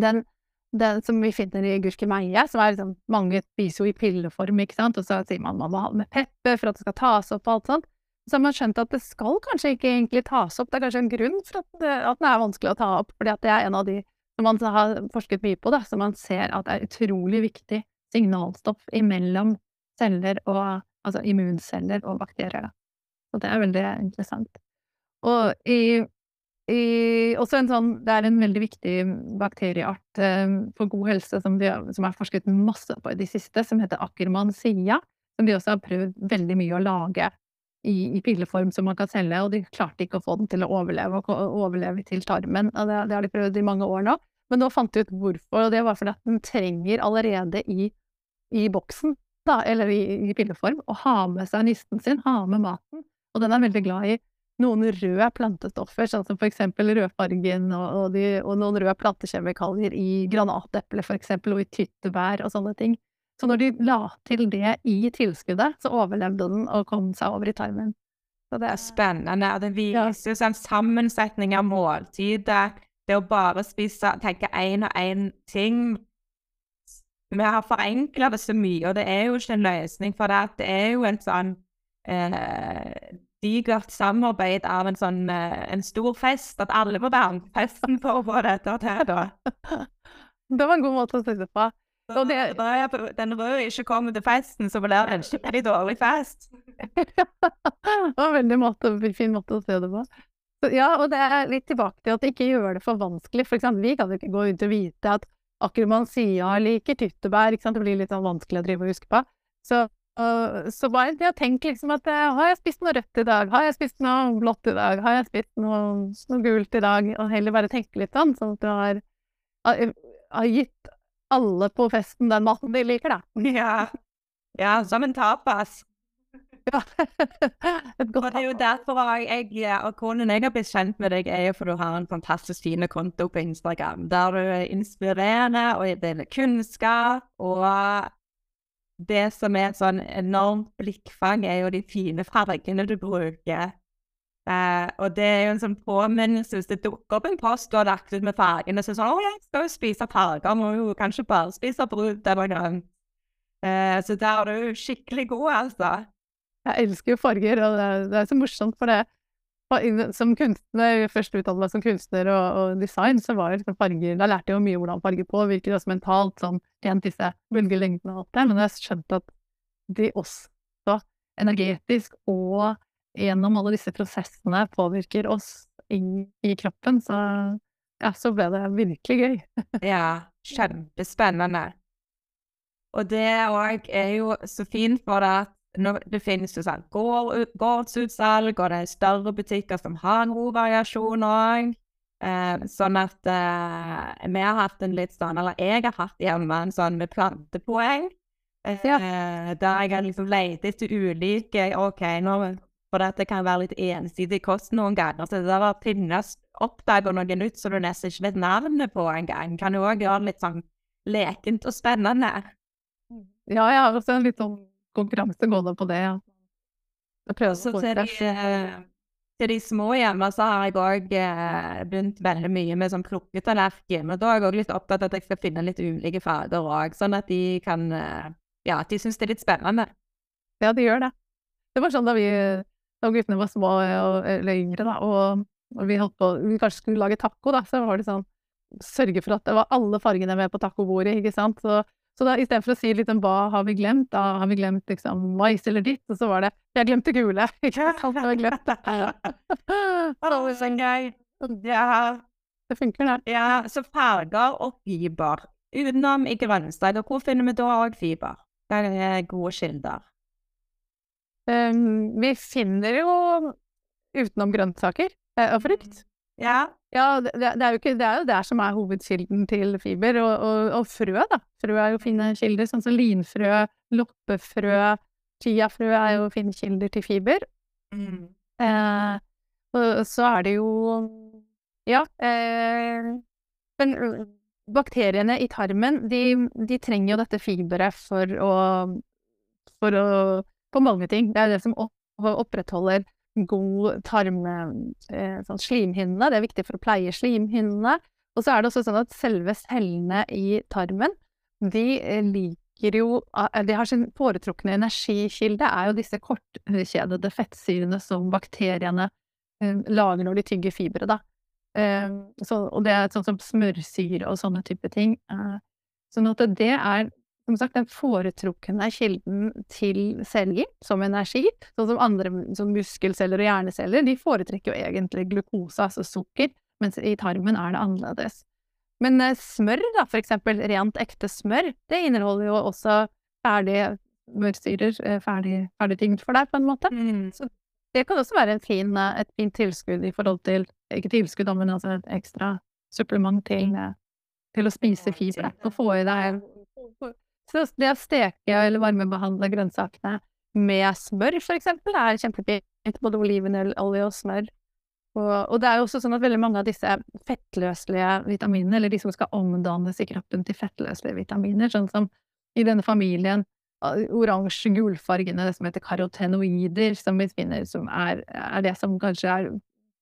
Den, den som vi finner i gurkemeie, som er liksom Mange spiser jo i pilleform, ikke sant, og så sier man man må ha det med pepper for at det skal tas opp og alt sånt. Så har man skjønt at det skal kanskje ikke egentlig tas opp. Det er kanskje en grunn for at, det, at den er vanskelig å ta opp, fordi at det er en av de som man har forsket mye på, da, som man ser at det er utrolig viktig signalstoff imellom celler og altså immunceller og bakterier. Da. Og det er veldig interessant. Og i, i, også en sånn Det er en veldig viktig bakterieart eh, for god helse som, vi, som er forsket masse på i de siste, som heter Ackermansia. Som de også har prøvd veldig mye å lage i, i pilleform som man kan selge, og de klarte ikke å få den til å overleve, og overleve til tarmen. Og det, det har de prøvd i mange år nå. Men nå fant de ut hvorfor, og det var fordi at den trenger allerede i, i boksen, da, eller i, i pilleform, å ha med seg nisten sin, ha med maten. Og den er veldig glad i noen røde plantestoffer, sånn som for eksempel rødfargen og, og, de, og noen røde plantekjemikalier i granateple for eksempel, og i tyttebær og sånne ting. Så når de la til det i tilskuddet, så overlevde den og kom seg over i tarmen. Så det er spennende, og det viser jo sånn sammensetning av måltidet. Det å bare spise, tenke én og én ting Vi har forenkla det så mye, og det er jo ikke en løsning for det. Det er jo en sånn eh, digert samarbeid av en sånn eh, en stor fest, at alle må være med på festen for å få dette til, da. Det var en god måte å si det på. Da den røde ikke kommer til festen, så blir det en skikkelig dårlig fest. det var en veldig måte, fin måte å se det på. Så, ja, og det er litt tilbake til at ikke gjør det for vanskelig. For eksempel, vi kan jo ikke gå ut og vite at Ackermann Sia liker tyttebær. Ikke sant? Det blir litt sånn vanskelig å drive og huske på. Så Uh, så bare det å tenke liksom at har jeg spist noe rødt i dag, har jeg spist noe blått i dag, har jeg spist noe, noe gult i dag, og heller bare tenke litt sånn, sånn at du har, har, gitt alle på festen den maten de liker, da. Ja, ja som en tapas. Ja. Og det er jo derfor jeg, jeg og konen jeg har blitt kjent med deg, er jo for du har en fantastisk fin konto på Instagram, der du er inspirerende og deler kunnskap, og det som er sånn enormt blikkfang, er jo de fine fargene du bruker. Eh, og det er jo en sånn påminnelse hvis det dukker opp en post du har lagt ut med fargene, så er det sånn 'Å, jeg skal jo spise farger, må jo kanskje bare spise brud eller noe'. Eh, så der er du skikkelig god, altså. Jeg elsker jo farger, og det er, det er så morsomt, for det som kunstner, først utdannet meg som kunstner og, og, design, så var det liksom farger Da lærte jeg jo mye hvordan farger påvirker oss mentalt, sånn rent disse bølgelengdene og alt det, men jeg skjønte at de også energetisk og gjennom alle disse prosessene påvirker oss inn i kroppen, så ja, så ble det virkelig gøy. ja, kjempespennende. Og det òg er jo så fint, for deg at det finnes jo sånn gårdsutsalg, og det er større butikker som har god variasjon òg. Eh, sånn at eh, vi har hatt en litt sånn, eller jeg har hatt hjemme en sånn med plantepoeng. Eh, ja. Der jeg har liksom lett etter ulike OK, nå, for det kan være litt ensidig kost noen ganger. Så det å finne oppdage noe nytt som du nesten ikke vet navnet på engang, kan jo òg gjøre det litt sånn lekent og spennende. Ja, jeg har også en litt sånn konkurranse gående på det. Ja. Jeg prøver å få til til de små hjemme så har jeg òg eh, begynt veldig mye med sånn plukketallerken. Og da er jeg òg litt opptatt av at jeg skal finne litt ulike farger òg, sånn at de kan eh, Ja, at de syns det er litt spennende. Ja, de gjør det. Det var sånn da vi da guttene var små og, eller yngre, da, og, og vi holdt på Vi kanskje skulle lage taco, da, så var det sånn Sørge for at det var alle fargene med på tacobordet, ikke sant. Så så da istedenfor å si litt om hva har vi glemt, da har vi glemt liksom mais eller ditt, og så var det jeg glemte gule. Ikke sant, har glemt det. oh, så gøy. Ja. Det funker, det. Ja, så farger og fiber. Utenom i grønnsaker, hvor finner vi da òg fiber? Det er gode kilder. Um, vi finner jo utenom grønnsaker eh, og frukt. Ja. Ja, det, det, er ikke, det er jo der som er hovedkilden til fiber. Og, og, og frø, da. Frø er jo fine kilder, sånn som linfrø, loppefrø, chiafrø er jo fine kilder til fiber. Mm. Eh, og så er det jo Ja. Eh, men bakteriene i tarmen, de, de, trenger jo dette fiberet for å For å På mange ting. Det er det som opprettholder god tarm... Eh, sånn slimhinnene. Det er viktig for å pleie slimhinnene. Og så er det også sånn at selve cellene i tarmen, de eh, liker jo eh, De har sin foretrukne energikilde, er jo disse kortkjedede fettsyrene som bakteriene lager når de tygger fibre, da. Så, og det er sånn som smørsyre og sånne type ting. Sånn at det er som sagt, den foretrukne kilden til celler som energi, sånn som andre som muskelceller og hjerneceller, de foretrekker jo egentlig glukose, altså sukker, mens i tarmen er det annerledes. Men eh, smør, da, for eksempel rent ekte smør, det inneholder jo også ferdige mørsyrer, ferdige, ferdig, ferdig ting for deg, på en måte. Mm. Så det kan også være fin, eh, et fint tilskudd i forhold til, ikke tilskudd, men altså et ekstra supplement til, til å spise fiber, og få i deg så det å steke eller varmebehandle grønnsakene med smør, for eksempel, er kjempefint. Både olivenolje og smør. Og, og, det er jo også sånn at veldig mange av disse fettløselige vitaminene, eller de som skal omdannes i kroppen til fettløselige vitaminer, sånn som i denne familien oransje-gulfargene, det som heter karotenoider, som vi finner som er, er det som kanskje er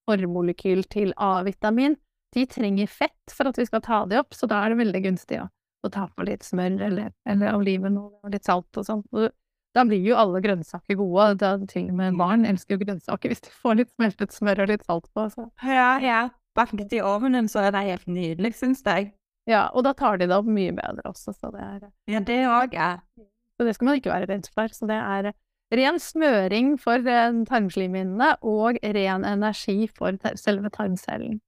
formolekyl til A-vitamin, de trenger fett for at vi skal ta det opp, så da er det veldig gunstig å og ta på litt smør eller, eller olivenolje og litt salt og sånn. Da blir jo alle grønnsaker gode, da til og med barn elsker jo grønnsaker hvis de får litt smeltet smør og litt salt på. Så. Ja, ja. Bakt i ovnen, så er det helt nydelig, syns jeg. Ja, og da tar de det opp mye bedre også, så det er Ja, det òg ja. Så det skal man ikke være redd for. Så det er ren smøring for tarmslimhinnene og ren energi for selve tarmcellen.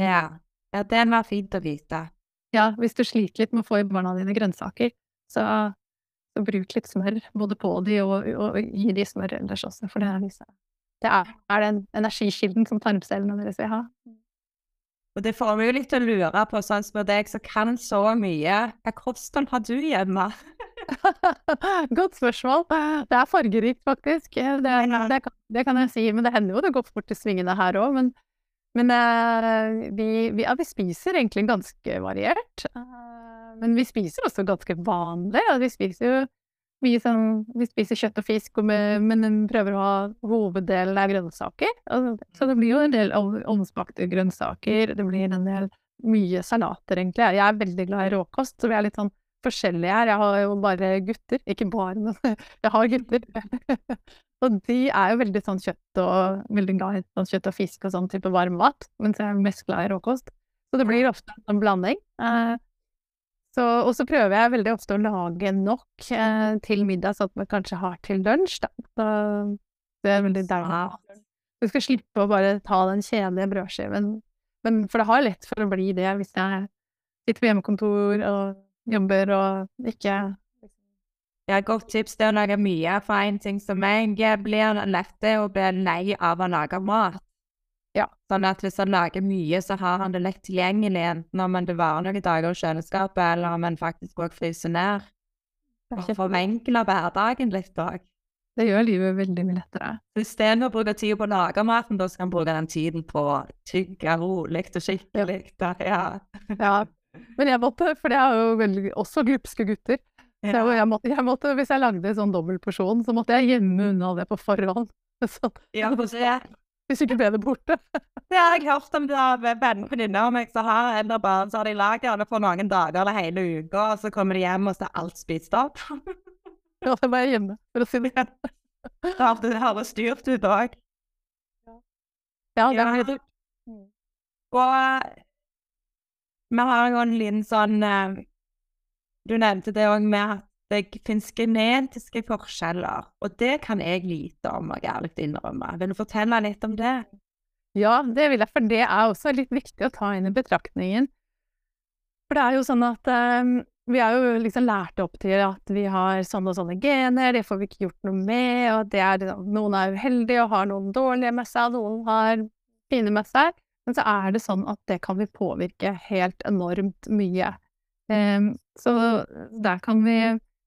Ja. ja, den var fint å vite ja, hvis du sliter litt med å få i barna dine grønnsaker, så, så bruk litt smør både på de og, og, og gi de smør ellers også, for det er, disse, det er, er den energikilden som tarmcellene deres vil ha. Og det får meg jo litt å lure på, sånn som deg som kan så mye, hva kosthold har du hjemme? Godt spørsmål. Det er fargerikt, faktisk. Det, det, det, kan jeg si, men det hender jo det går fort i svingene her òg. Men men uh, vi, vi, ja, vi, spiser egentlig ganske variert. Uh, men vi spiser også ganske vanlig. Ja, vi spiser jo mye sånn Vi spiser kjøtt og fisk, og med, men prøver å ha hoveddelen av grønnsaker. Altså, så det blir jo en del ovnsbakte grønnsaker. Det blir en del mye salater, egentlig. Jeg er veldig glad i råkost, så vi er litt sånn forskjellige her. Jeg har jo bare gutter. Ikke bare, men jeg har gutter. Og de er jo veldig sånn kjøtt og veldig glad i sånn kjøtt og fisk og sånn type varmmat, mens jeg er mest glad i råkost. Så det blir ofte en blanding. Eh, Så, og så prøver jeg veldig ofte å lage nok eh, til middag, sånn at man kanskje har til lunsj, da. Så det er veldig deilig. Du skal slippe å bare ta den kjedelige brødskiven. Men, for det har lett for å bli det hvis jeg sitter på hjemmekontor og jobber og ikke Ja, godt tips det å lage mye, for en ting som meg blir lett å bli lei av å lage mat. Ja. Sånn at hvis han lager mye, så har han det lett tilgjengelig, enten om det varer noen dager i kjøleskapet, eller om en faktisk òg fryser ned. Det er ikke for forenkler hverdagen litt òg. Det gjør livet veldig mye lettere. Istedenfor å bruke tid på å lage maten, da skal en bruke den tiden på å tygge rolig og skikkelig. Ja. Ja. Men jeg måtte, for jeg har jo veldig, også glupske gutter. Så jeg, måtte, jeg måtte, hvis jeg lagde en sånn dobbel porsjon, så måtte jeg gjemme unna det på forhånd. Så, Ja, for jeg? hvis ikke ble det borte. det har jeg hørt om det av venninner av meg som har eldre barn, så har de lagd gjerne for noen dager eller hele uka, og så kommer de hjem og så er alt spist opp. Ja, det må jeg gjemme, for å si det. Det har- det høres styrt ut òg. Ja, det Ja. er helt Og vi har jo en liten sånn eh, Du nevnte det òg med at det finnes genetiske forskjeller, og det kan jeg lite om, må jeg ærlig innrømme. Vil du fortelle litt om det? Ja, det vil jeg, for det er også litt viktig å ta inn i betraktningen. For det er jo sånn at um, vi er jo liksom lært opp til at vi har sånne og sånne gener, det får vi ikke gjort noe med, og er, noen er uheldige og har noen dårlige med seg, noen har fine med seg. Men så er det sånn at det kan vi påvirke helt enormt mye. Em, så der kan vi,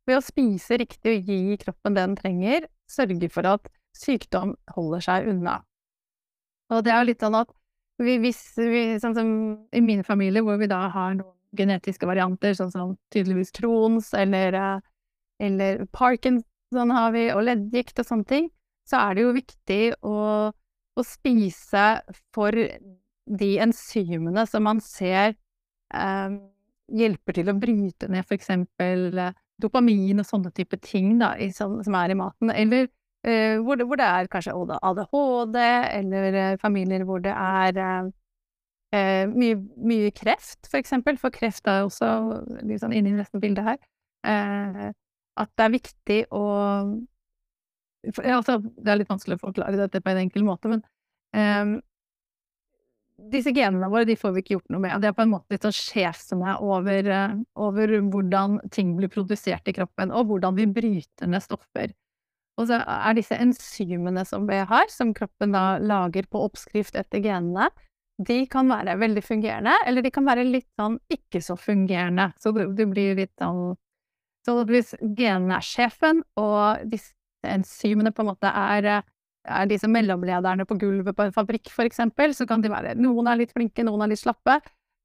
ved å spise riktig og gi kroppen det den trenger, sørge for at sykdom holder seg unna. Og det er jo litt sånn at vi, hvis vi, sånn som i min familie, hvor vi da har noen genetiske varianter, sånn som tydeligvis Crohns eller, eh, eller Parkinson har vi, og leddgikt og sånne ting, så er det jo viktig å, å spise for de enzymene som man ser eh, hjelper til å bryte ned eksempel eh, dopamin og sånne type ting da, i, som, som er i maten, eller eh, hvor, det, hvor det er kanskje ADHD, eller eh, familier hvor det er eh, eh, mye, mye kreft, for eksempel, for kreft er også sånn inne i resten av bildet her, at det er viktig å for, altså, Det er litt vanskelig å forklare dette på en enkel måte, men disse genene våre de får vi ikke gjort noe med. Det er på en måte litt sånn sjefsene over, eh, over hvordan ting blir produsert i kroppen, og hvordan vi bryter ned stoffer. Og så er disse enzymene som vi har, som kroppen da lager på oppskrift etter genene, de kan være veldig fungerende, eller de kan være litt sånn ikke så fungerende. Så du, det blir litt sånn Så hvis genene er sjefen, og disse enzymene på en måte er er disse mellomlederne på gulvet på en fabrikk, eksempel, så kan de være Noen er litt flinke, noen er litt slappe.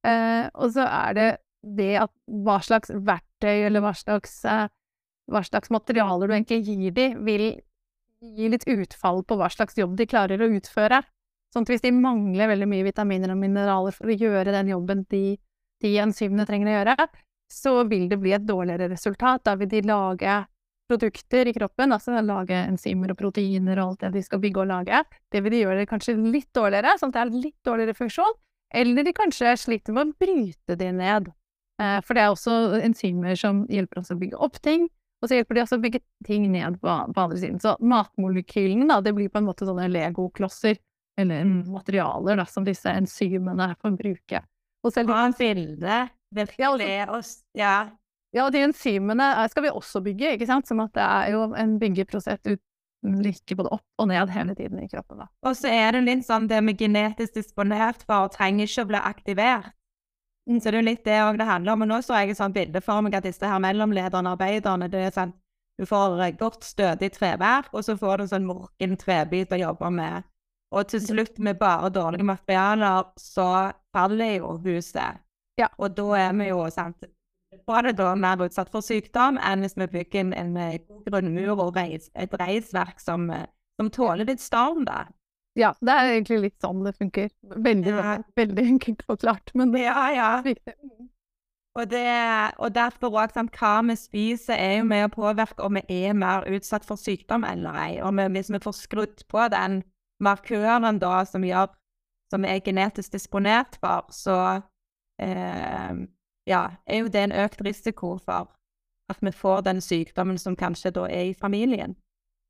Eh, og så er det det at hva slags verktøy eller hva slags, eh, hva slags materialer du egentlig gir de, vil gi litt utfall på hva slags jobb de klarer å utføre. Sånn at hvis de mangler veldig mye vitaminer og mineraler for å gjøre den jobben de, de enzymene trenger å gjøre, så vil det bli et dårligere resultat. Da vil de lage produkter i kroppen, altså lage enzymer og proteiner og alt det de skal bygge og lage, det vil de gjøre kanskje litt dårligere, sånn at det er litt dårligere funksjon, eller de kanskje sliter med å bryte det ned. Eh, for det er også enzymer som hjelper oss å bygge opp ting, og så hjelper de også å bygge ting ned på, på andre siden. Så matmolekylene, da, det blir på en måte sånne legoklosser, eller materialer, da, som disse enzymene får bruke. Og selv det, og s- Ja. Ja, og de enzymene skal vi også bygge, ikke sant? Som at det er jo en byggeprosess ut like både opp og ned hele tiden i kroppen, da. Og så er det litt sånn det med genetisk disponert for trenger ikke å bli aktivert. Så det er jo litt det òg det handler om. Og nå så jeg et sånt bilde for meg at disse her mellomlederne og arbeiderne, det er sånn du får eh, godt stødig treverk, og så får du en sånn morken trebit å jobbe med. Og til slutt, med bare dårlige materialer, så faller jo huset. Ja. Og da er vi jo sant, bare da mer utsatt for sykdom enn hvis vi bygger en, en eh, grunnmur og reis, et reisverk som, eh, som tåler litt storm, da. Ja, det er egentlig litt sånn det funker. Veldig, Ja. veldig enkelt forklart, men det Ja, ja. viktig. Og, det, og derfor òg hva vi spiser, er jo med å påvirke om vi er mer utsatt for sykdom eller ei. Og vi, hvis vi får skrudd på den markøren da som gjør som vi er genetisk disponert for, så, eh, ja, er jo det en økt risiko for at vi får den sykdommen som kanskje da er i familien.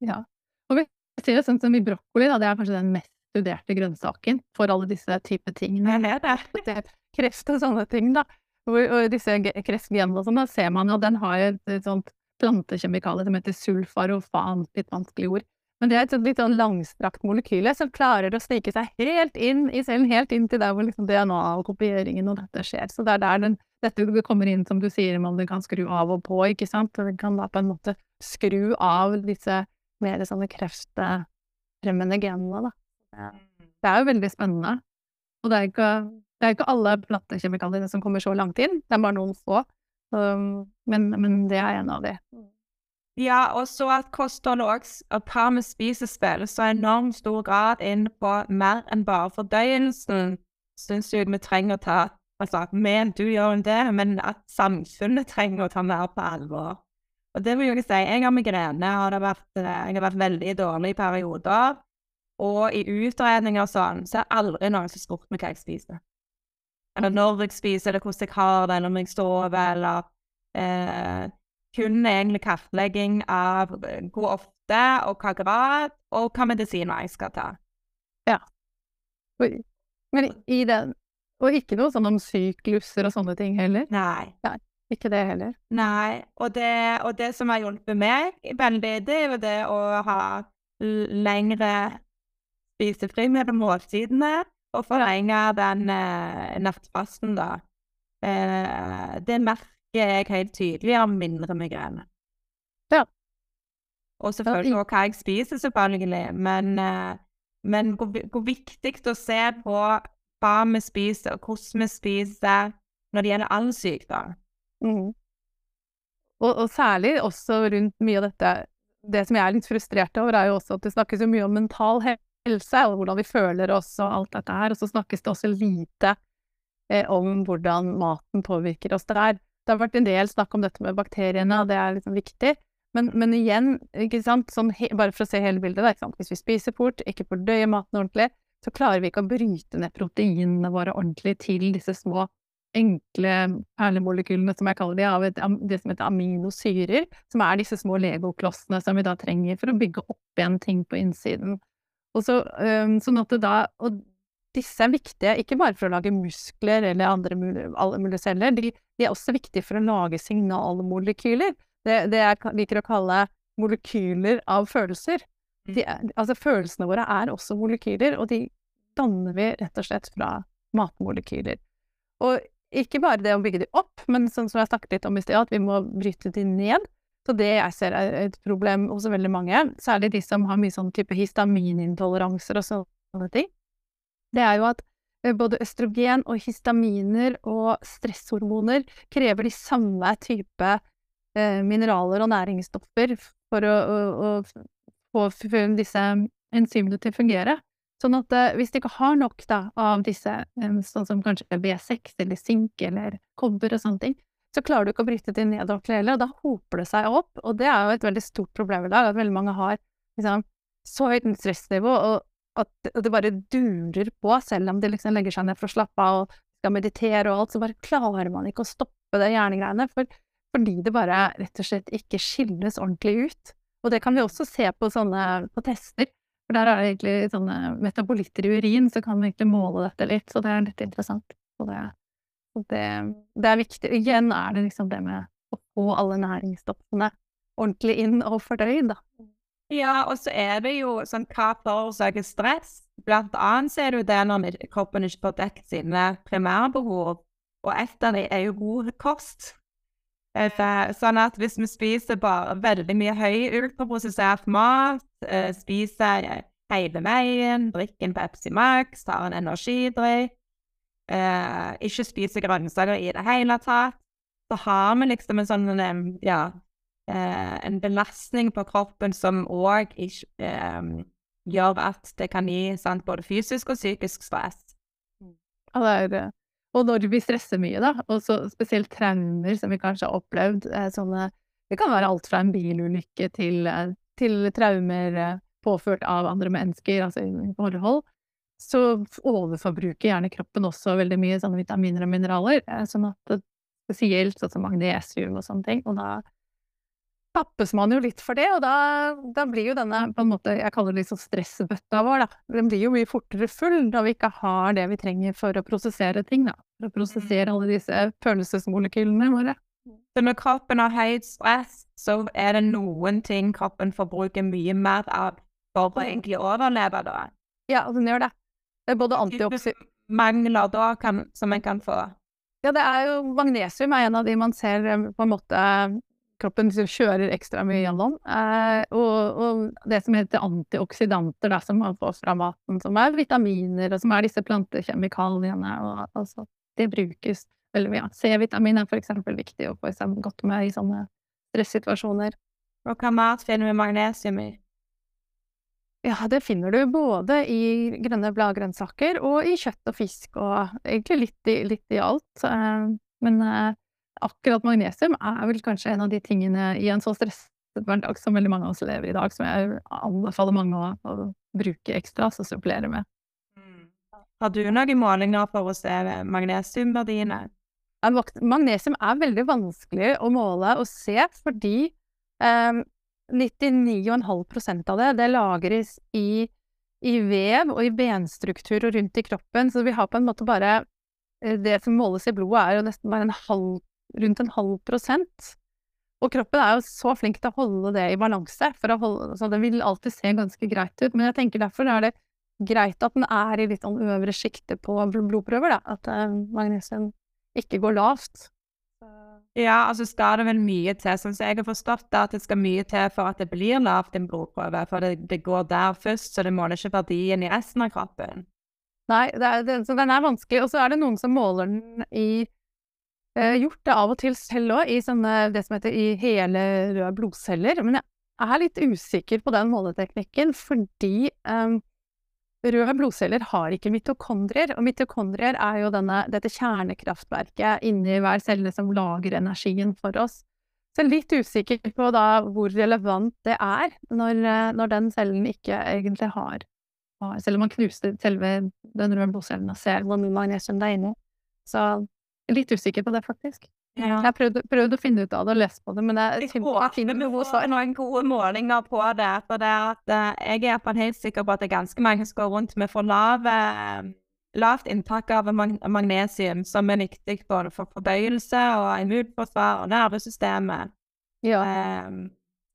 Ja. Og vi ser jo sånn som i brokkoli, da, det er kanskje den mest studerte grønnsaken for alle disse type tingene. Det er det. det er Kreft og sånne ting, da. Og, og disse kreftgenene og sånn, da ser man jo den har et, et sånt plantekjemikalie som heter sulfarofan, litt vanskelig ord. Men det er et sånt, litt sånn langstrakt molekyle som klarer å snike seg helt inn i cellen, helt inn til der hvor liksom DNA og kopieringen og dette skjer. Så det er der den, dette kommer inn, som du sier, man kan skru av og på, ikke sant. Man den kan da på en måte skru av disse mer sånne kreftfremmende genene, da. Det er jo veldig spennende. Og det er ikke, det er ikke alle plantekjemikaliene som kommer så langt inn, det er bare noen få. Men, men det er en av de. Ja, og så at kosthold og hva vi spiser, spiller så enormt stor grad inn på mer enn bare fordøyelsen. Syns jeg vi trenger å ta Altså, men du gjør det, men at samfunnet trenger å ta mer på alvor. Og det vil jeg si. Jeg har migrene, og vært, eh, jeg har vært veldig dårlig i perioder. Og i utredninger og sånn, så er aldri noen som spurt meg hva jeg spiser. Eller når jeg spiser, eller hvordan jeg har det, eller om jeg sover, eller eh, kun egentlig kartlegging av hvor ofte og hva grad, og hva medisiner jeg skal ta. Ja. Men i den Og ikke noe sånn om sykluser og sånne ting heller? Nei. Nei. Ikke det heller? Nei. Og det, og det som har hjulpet meg veldig, det er jo det å ha lengre spisefri mellom måltidene og forlenge den eh, nattfasten, da. Eh, det merker jeg helt tydelig av mindre migrene. Ja. Og selvfølgelig òg hva jeg spiser, selvfølgelig, men, eh, men hvor, hvor, viktig å se på hva vi spiser, hvordan vi spiser når det gjelder all sykdom. Mm. Og, og, særlig også rundt mye av dette Det som jeg er litt frustrert over, er jo også at det snakkes jo mye om mental helse, og hvordan vi føler oss og alt dette her, og så snakkes det også lite eh, om hvordan maten påvirker oss der. Det har vært en del snakk om dette med bakteriene, og det er liksom viktig. Men, men igjen, ikke sant, sånn bare for å se hele bildet, da, hvis vi spiser fort, ikke fordøyer maten ordentlig, så klarer vi ikke å bryte ned proteinene våre ordentlig til disse små, enkle perlemolekylene, som jeg kaller de, av et, det som heter aminosyrer, som er disse små legoklossene som vi da trenger for å bygge opp igjen ting på innsiden. Og så, um, sånn at det da, og disse er viktige ikke bare for å lage muskler eller andre mulige celler, de, de, er også viktige for å lage signalmolekyler. Det, det jeg liker å kalle molekyler av følelser. De, altså følelsene våre er også molekyler, og de danner vi rett og slett fra matmolekyler. Og ikke bare det å bygge de opp, men sånn som jeg snakket litt om i sted, at vi må bryte de ned. Så det jeg ser er et problem hos veldig mange, særlig de som har mye sånn type histaminintoleranser og sånne ting det er jo at eh, både østrogen og histaminer og stresshormoner krever de samme type eh, mineraler og næringsstoffer for å, å, å få disse enzymene til å fungere. Sånn at eh, hvis de ikke har nok da, av disse, eh, sånn som kanskje B6 eller sink eller kobber og sånne ting, så klarer du ikke å bryte de ned ordentlig heller, og da hoper det seg opp. Og det er jo et veldig stort problem i dag, at veldig mange har liksom, så høyt stressnivå, og at det bare durer på, selv om de liksom legger seg ned for å slappe av og skal meditere og alt, så bare klarer man ikke å stoppe det hjernegreiene, for, fordi det bare rett og slett ikke skilles ordentlig ut. Og det kan vi også se på sånne på tester, for der er det egentlig sånne metabolitter i urin, så kan vi egentlig måle dette litt, så det er litt interessant. Og det, og det, det er viktig. Igjen er det liksom det med å få alle næringsstoffene ordentlig inn og fordøyd, da. Ja, og så er det jo sånn hva forårsaker stress? Blant annet så er det jo det når kroppen ikke får dekket sine primærbehov, og et av dem er jo god kost. Eh, sånn at hvis vi spiser bare veldig mye høy ultraprosessert mat, eh, spiser hele veien, drikker en Pepsi Max, tar en energidrikk, eh, ikke spiser grønnsaker i det hele tatt, så har vi liksom en sånn ja, en belastning på kroppen som òg gjør at det kan gi sant, både fysisk og psykisk stress. Ja, det er det. Og når vi stresser mye, da, og så spesielt traumer som vi kanskje har opplevd, eh, sånne Det kan være alt fra en bilulykke til, eh, til traumer eh, påført av andre mennesker, altså i forhold, så overforbruker gjerne kroppen også veldig mye sånne vitaminer og mineraler. Sånn at spesielt, sånn som magnesium og sånne ting. Og da tappes man jo litt for det, og da, da blir jo denne på en måte, jeg kaller det liksom stressbøtta vår, da. Den blir jo mye fortere full når vi ikke har det vi trenger for å prosessere ting, da. For å prosessere alle disse følelsesmolekylene våre. Så når kroppen har høyt stress, så er det noen ting kroppen forbruker mye mer av for å egentlig overleve, da? Ja, den gjør det. Det er både antioxid... Mangler da kan, som en kan få? Ja, det er jo magnesium er en av de man ser eh, på en måte kroppen liksom kjører ekstra mye gjennom. Eh, og, og, det som heter antioksidanter, da, som man får fra maten, som er vitaminer, og som er disse plantekjemikaliene, og altså Det brukes veldig mye. C-vitamin er for eksempel viktig å få godt med i sånne stressituasjoner. Og hva mat finner vi magnesium i? Ja, det finner du både i grønne bladgrønnsaker og i kjøtt og fisk, og egentlig litt i, litt i alt. Eh, men eh, akkurat magnesium er vel kanskje en av de tingene i en så stresset hverdag som veldig mange av oss lever i dag, som jeg anbefaler mange å, å bruke ekstra, så supplere med. Mm. Har du noen målinger for å se magnesiumverdiene? Magnesium er veldig vanskelig å måle og se, fordi um, 99,5% av det, det lagres i, i, vev og i benstruktur og rundt i kroppen, så vi har på en måte bare eh, Det som måles i blodet, er jo nesten bare en halv, rundt en halv prosent. Og kroppen er jo så flink til å holde det i balanse, holde, så det vil alltid se ganske greit ut. Men jeg tenker derfor er det greit at den er i litt sånn øvre sjiktet på blodprøver, da. At uh, magnesium ikke går lavt. Ja, altså skal det vel mye til. Sånn som jeg har forstått det, at det skal mye til for at det blir lavt en blodprøve. For det, det, går der først, så det måler ikke verdien i resten av kroppen. Nei, det er, det, så den er vanskelig. Og så er det noen som måler den i eh, Gjort det av og til selv òg, i sånne, det som heter i hele røde blodceller. Men jeg er litt usikker på den måleteknikken, fordi um, Røde blodceller har ikke mitokondrier, og mitokondrier er jo denne, dette kjernekraftverket inni hver celle som lager energien for oss. Så litt usikker på da hvor relevant det er, når, når den cellen ikke egentlig har, Selv om man knuser selve den røde blodcellen og ser hvor mye magnesium det er inni. Så litt usikker på det, faktisk. Ja. Jeg har prøvd, prøvd, å finne ut av det og lest på det, men jeg, jeg får noen gode målinger på det. For det at, uh, jeg er på helt sikker på at det er ganske mange som går rundt med for lave, lavt inntak av mag magnesium, som er viktig både for fordøyelse og immunforsvar og nervesystemet. Ja. Um,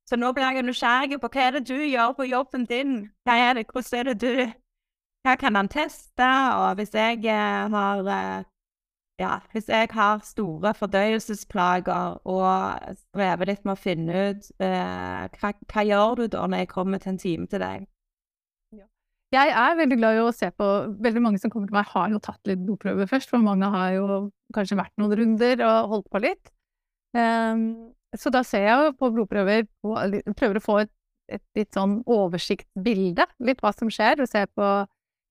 så nå blir jeg nysgjerrig på hva er det du gjør på jobben din? Hva er det, hvordan er det du Hva kan han teste? Og hvis jeg uh, har ja, hvis jeg har store fordøyelsesplager og strever litt med å finne ut eh, hva, hva, gjør du da når jeg kommer til en time til deg? Jeg er veldig glad i å se på Veldig mange som kommer til meg, har jo tatt litt blodprøver først, for mange har jo kanskje vært noen runder og holdt på litt. Um, så da ser jeg jo på blodprøver og prøver å få et, et litt sånn oversiktsbilde, litt hva som skjer, og ser på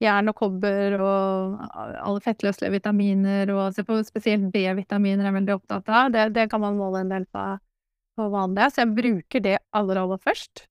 jern og kobber og alle fettløselige vitaminer, og se på spesielt B-vitaminer er jeg veldig opptatt av. Det, det, kan man måle en del på, på vanlig, så jeg bruker det aller, aller først.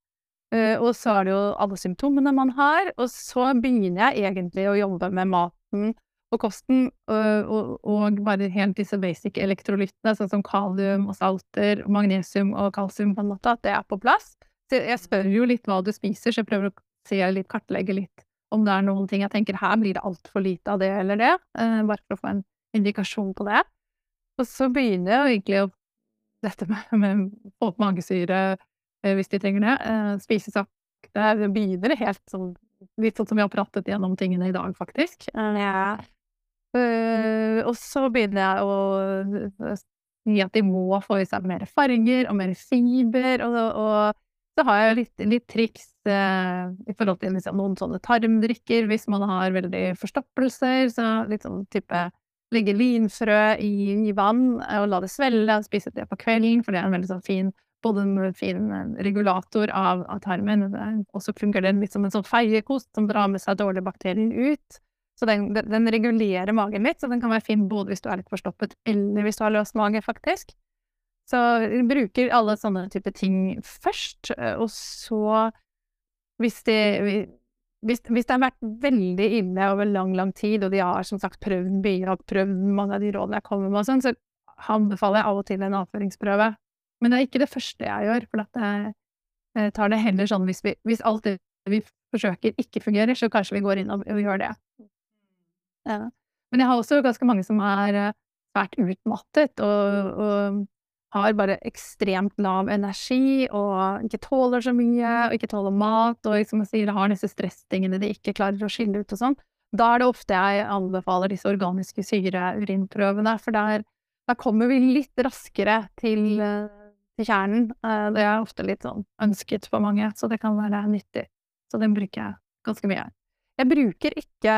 Uh, og så er det jo alle symptomene man har, og så begynner jeg egentlig å jobbe med maten og kosten, og, og, og, bare helt disse basic elektrolyttene, sånn som kalium og salter, magnesium og kalsium, på en måte, at det er på plass. Så jeg spør jo litt hva du spiser, så jeg prøver å se litt, kartlegge litt om det er noen ting jeg tenker her blir det altfor lite av det eller det, eh, bare for å få en indikasjon på det. Og så begynner jeg egentlig å dette med, med få opp magesyre eh, hvis de trenger det, eh, spise sakte, det begynner helt sånn litt sånn som vi har pratet gjennom tingene i dag, faktisk. Ja. Uh, og så begynner jeg å si at de må få i seg mer farger og mer fiber, og, og så har jeg litt, litt triks i forhold til liksom, noen sånne tarmdrikker hvis man har veldig forstoppelser. Så litt sånn type legge linfrø i, i, vann og la det svelle, og spise det på kvelden, for det er en veldig sånn fin både en fin eh, regulator av, av tarmen, og så fungerer den litt som en sånn feiekost som drar med seg dårlige bakterier ut. Så den, den, regulerer magen litt, så den kan være fin både hvis du er litt forstoppet, eller hvis du har løs mage, faktisk. Så bruker alle sånne type ting først, eh, og så hvis de hvis, hvis, det har vært veldig ille over lang, lang tid, og de har som sagt prøvd mye og prøvd mange av de rådene jeg kommer med, og sånn, så anbefaler jeg av og til en avføringsprøve. Men det er ikke det første jeg gjør, for at jeg, jeg tar det heller sånn hvis, vi, hvis alt det vi forsøker ikke fungerer, så kanskje vi går inn og, og gjør det. Ja. Men jeg har også ganske mange som er vært svært utmattet og, og har bare ekstremt lav energi og ikke tåler så mye, og ikke tåler mat, og som jeg sier, har disse stresstingene de ikke klarer å skille ut og sånn. Da er det ofte jeg anbefaler disse organiske syre-urinprøvene, for der, der, kommer vi litt raskere til, til, kjernen. Eh, det er ofte litt sånn ønsket for mange, så det kan være nyttig. Så den bruker jeg ganske mye. Jeg bruker ikke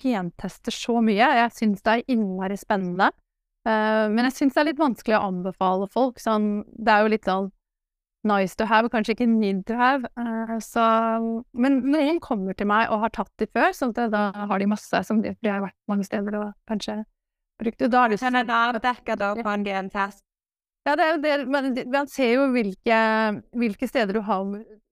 gentester så mye, jeg syns det er innmari spennende. Eh, men jeg syns det er litt vanskelig å anbefale folk. Sånn, det er jo litt sånn nice to have, kanskje ikke need to have. Uh, så, men noen kommer til meg og har tatt de før, så da har de masse som de, de har vært mange steder og kanskje brukt Og Da har de gentest? Ja, det er jo det, men man ser jo hvilke, hvilke steder du har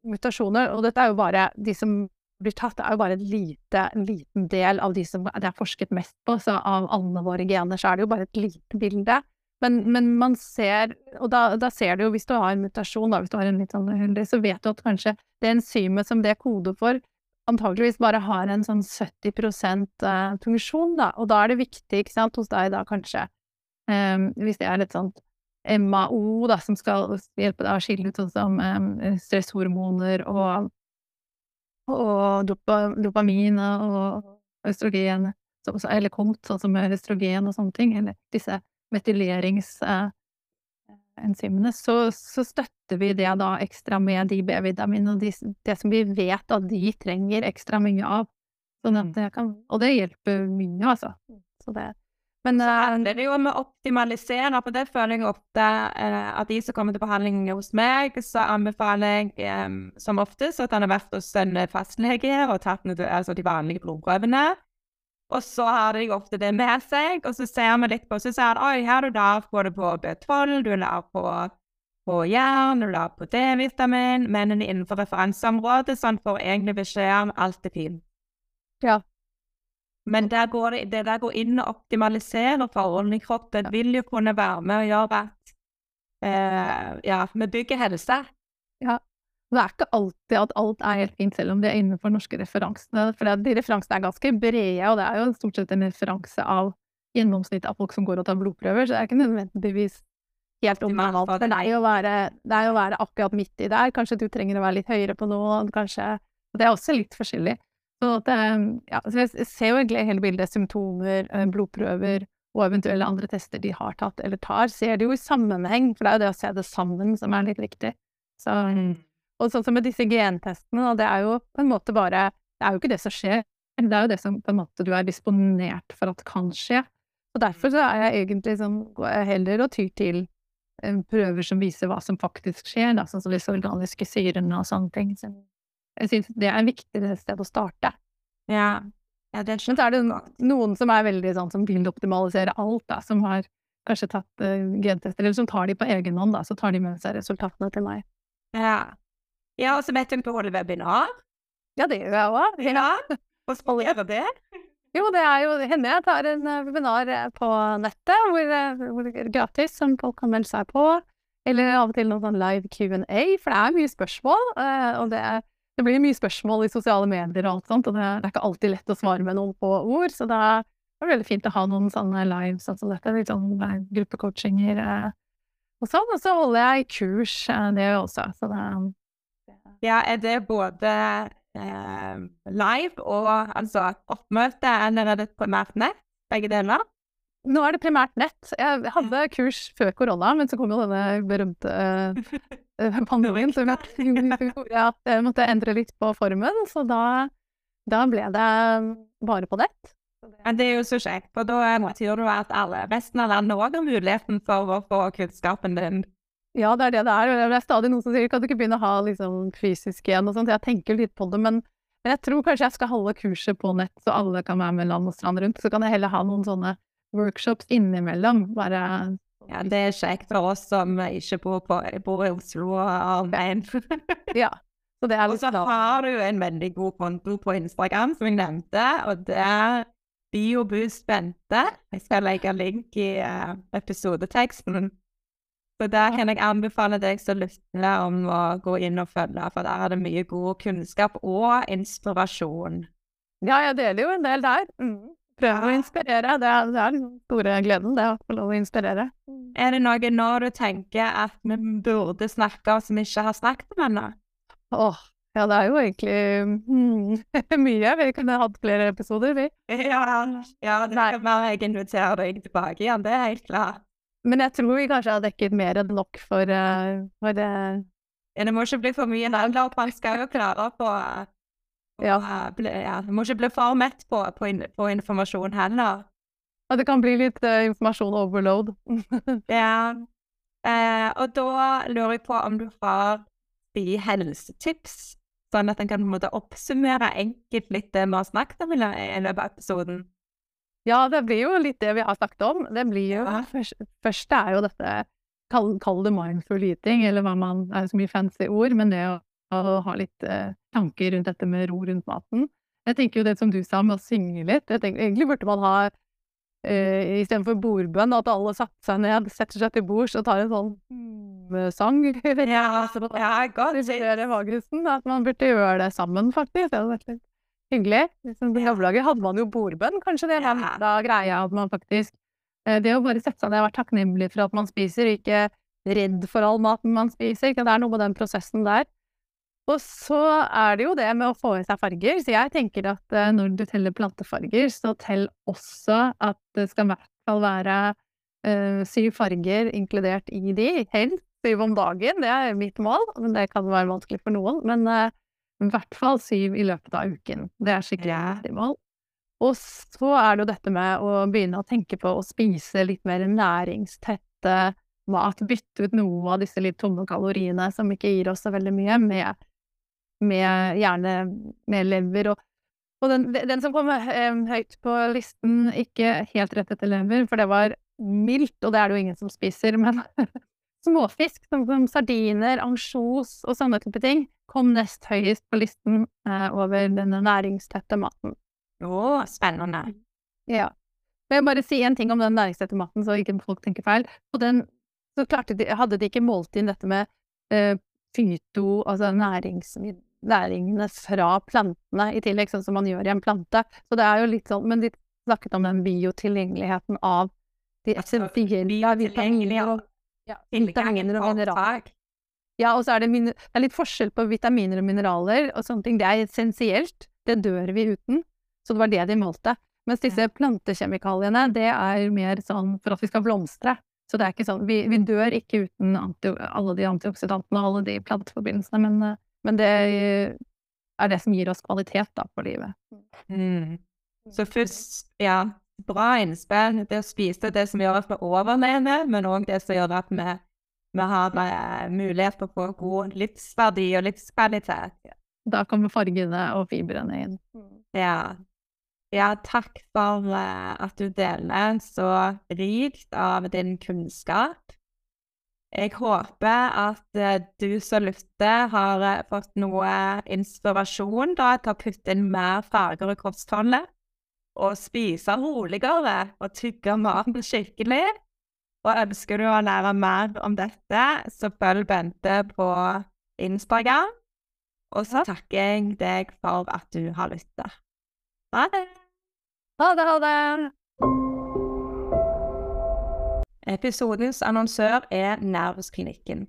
mutasjoner, og dette er jo bare de som blir tatt, det er jo bare en, lite, en liten del av de som det er forsket mest på, så av alle våre gener så er det jo bare et lite bilde. Men, men, man ser, og da, da, ser du jo hvis du har en mutasjon, da, hvis du har en litt sånn så vet du at kanskje det enzymet som det er kode for, antageligvis bare har en sånn 70 uh, funksjon, da. Og da er det viktig, ikke sant, hos deg da kanskje, um, hvis det er litt sånn MAO, da, som skal hjelpe deg å skille ut sånn som um, stresshormoner og, og dopa, dopamin og østrogen, eller KOMT, sånn som østrogen og sånne ting, eller disse metyleringsenzymene, så, så, støtter vi det da ekstra med de B-vitaminene og de, det som vi vet at de trenger ekstra mye av. Sånn mm. det kan, og det hjelper mye, altså. Så det, men så eh, handler det jo om å optimalisere, for det føler jeg ofte eh, at de som kommer til behandling hos meg, så anbefaler jeg eh, som oftest at han har vært hos en fastlege og tatt altså de vanlige blodprøvene. Og så har de ofte det med seg, og så ser vi litt på så sier han, oi, her er du lav både på B12, du er lav på, på jern, du er lav på D-vitamin, men innenfor referanseområdet, så han får egentlig beskjed om alt er fint. Ja. Men der går det, det der går inn og optimaliserer forholdene i kroppen, vil jo kunne være med og gjøre at eh, ja, vi bygger helse. Ja. Det er ikke alltid at alt er helt fint, selv om det er innenfor norske referansene. For de referansene er ganske brede, og det er jo stort sett en referanse av gjennomsnittet av folk som går og tar blodprøver, så det er ikke nødvendigvis helt optimalt. Jo å være, det er å være akkurat midt i der. Kanskje du trenger å være litt høyere på noe, kanskje Det er også litt forskjellig. Så, det, ja, så jeg ser jo egentlig hele bildet. Symptomer, eh, blodprøver og eventuelle andre tester de har tatt eller tar, ser det jo i sammenheng, for det er jo det å se det sammen som er litt viktig. Så mm. Og sånn som med disse gentestene, det er jo på en måte bare Det er jo ikke det som skjer, det er jo det som på en måte du er disponert for at kan skje. Og derfor så er jeg egentlig sånn heller og tyr til eh, prøver som viser hva som faktisk skjer, da, sånn som disse organiske syrene og sånne ting. Så jeg synes det er et viktigere sted å starte. Ja. ja det Men så er det noen som er veldig sånn som vil optimalisere alt, da, som har kanskje tatt uh, gentester, eller som tar de på egen hånd, da, så tar de med seg resultatene til meg. Ja. Ja, og så vet hun på å holde webinar. Ja, det gjør jeg òg. Ja. Og gjøre det? Jo, det er jo henne jeg tar en eh, webinar eh, på nettet, hvor, eh, hvor det er gratis, som folk kan melde seg på. Eller av og til noen sånn live Q&A, for det er mye spørsmål. Og det, er, det, blir mye spørsmål i sosiale medier og alt sånt, og det, er ikke alltid lett å svare med noen få ord. Så det er, det er veldig fint å ha noen sånne lives sånn som dette, litt sånn gruppecoachinger og sånn. Og så holder jeg kurs, det gjør jeg også. Så det, ja, er det både eh, live og altså oppmøte, eller er det primært nett? Begge deler? Nå er det primært nett. Jeg hadde kurs før korona, men så kom jo denne berømte pandemien som gjorde at jeg måtte endre litt på formen, så da, da ble det bare på nett. Men det er jo så kjekt, for da betyr det at alle resten av landet òg har muligheten for å få kunnskapen din ja, det er det det er. Det er stadig noen som sier kan du ikke begynne å ha liksom, fysisk igjen og sånt. Jeg tenker litt på det, men, men, jeg tror kanskje jeg skal holde kurset på nett, så alle kan være med land og strand rundt. Så kan jeg heller ha noen sånne workshops innimellom. Bare Ja, det er kjekt for oss som ikke bor, på, bor i Oslo og Arveien. ja. og så har du en veldig god konto på Instagram, som jeg nevnte, og det er BioBoost Bente. Jeg skal legge link i uh, episodeteksten. Så der kan jeg anbefale deg som lytter om å gå inn og følge, for der er det mye god kunnskap og inspirasjon. Ja, jeg deler jo en del der. Mm. Prøver å inspirere. Det er, det er den store gleden, det å få lov å inspirere. Er det noe når du tenker at vi burde snakke om som vi ikke har snakket om ennå? Åh, ja, det er jo egentlig mm, mye. Vi kunne hatt flere episoder, vi. Ja, ja det skal være jeg inviterer deg tilbake igjen, det er helt klart. Men jeg tror vi kanskje har dekket mer enn nok for, uh, for uh, ja, Det må ikke bli for mye heller. Man skal jo klare på, på ja. Ble, ja. Må ikke bli for mett på, på, på informasjon heller. Ja, det kan bli litt uh, informasjon overload. ja. Eh, og da lurer jeg på om du har de helsetips, sånn at en kan på en måte oppsummere enkelt litt det vi har snakket om i løpet av episoden? Ja, det blir jo litt det vi har snakket om. Det blir jo ja. først, først er jo dette Kall, kall, det mindful eating, eller hva man Det er så mye fancy ord, men det å, å ha litt eh, tanker rundt dette med ro rundt maten. Jeg tenker jo det som du sa med å synge litt. Jeg tenker, egentlig burde man ha eh, istedenfor bordbønn, at alle satte seg ned, setter seg til bords og tar en sånn sang. Ja, ja godt. At man burde gjøre det sammen, faktisk. Det hadde vært litt Hyggelig. Liksom, på Havlaget hadde man jo bordbønn, kanskje det er da greia at man faktisk eh, Det å bare sette seg ned og være takknemlig for at man spiser, og ikke redd for all maten man spiser. Det er noe med den prosessen der. Og så er det jo det med å få i seg farger. Så jeg tenker at uh, når du teller plantefarger, så tell også at det skal i hvert fall være uh, syv farger inkludert i de. Helst syv om dagen, det er mitt mål. Men det kan være vanskelig for noen. Men uh, i hvert fall syv i løpet av uken. Det er skikkelig viktig mål. Og så er det jo dette med å begynne å tenke på å spise litt mer næringstette mat. Bytte ut noe av disse litt tomme kaloriene som ikke gir oss så veldig mye, med, med gjerne med lever. Og, og den, den, som kom eh, høyt på listen, ikke helt rett etter lever, for det var mildt, og det er det jo ingen som spiser, men småfisk som, som sardiner, ansjos og sånne type ting kom nest høyest på listen eh, over denne næringstette maten. Å, spennende. Ja. Men jeg vil bare si en ting om den næringstette maten, så ikke folk tenker feil. På den så de, hadde de ikke målt inn dette med eh, fyto, altså næringene fra plantene i tillegg, sånn som man gjør i en plante. Så det er jo litt sånn, Men de snakket om den biotilgjengeligheten av de altså, essensielle vitaminene og ja, vitaminer og mineraler. Ja, og så er det, det, er litt forskjell på vitaminer og mineraler og sånne ting. Det er essensielt. Det dør vi uten. Så det var det de målte. Mens disse plantekjemikaliene, det er mer sånn for at vi skal blomstre. Så det er ikke sånn Vi, vi dør ikke uten anti, alle de antioksidantene og alle de planteforbindelsene, men, men, det er det som gir oss kvalitet da på livet. Mm. Så først, ja, bra innspill. Det å spise det som gjør at vi overlever, men òg det som gjør at vi vi har eh, mulighet til å få god livsverdi og livskvalitet. Da kommer fargene og fibrene inn. Ja. Ja takk for uh, at du deler så rikt av din kunnskap. Jeg håper at uh, du som lytter, har uh, fått noe inspirasjon da, til å putte inn mer farger i kostholdet. Og spise roligere og tygge maten skikkelig. Og ønsker du å lære mer om dette, så følg Bente på Instagram. Og så takker jeg deg for at du har lyttet. Ha det! Ha det, ha det! Episodens annonsør er Nervesklinikken.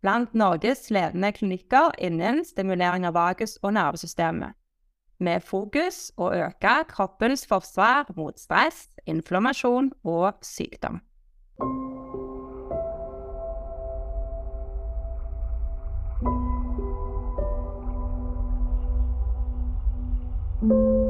Blant Norges ledende klinikker innen stimulering av vagus og nervesystemet. Med fokus å øke kroppens forsvar mot stress, inflammasjon og sykdom. Mm-hmm.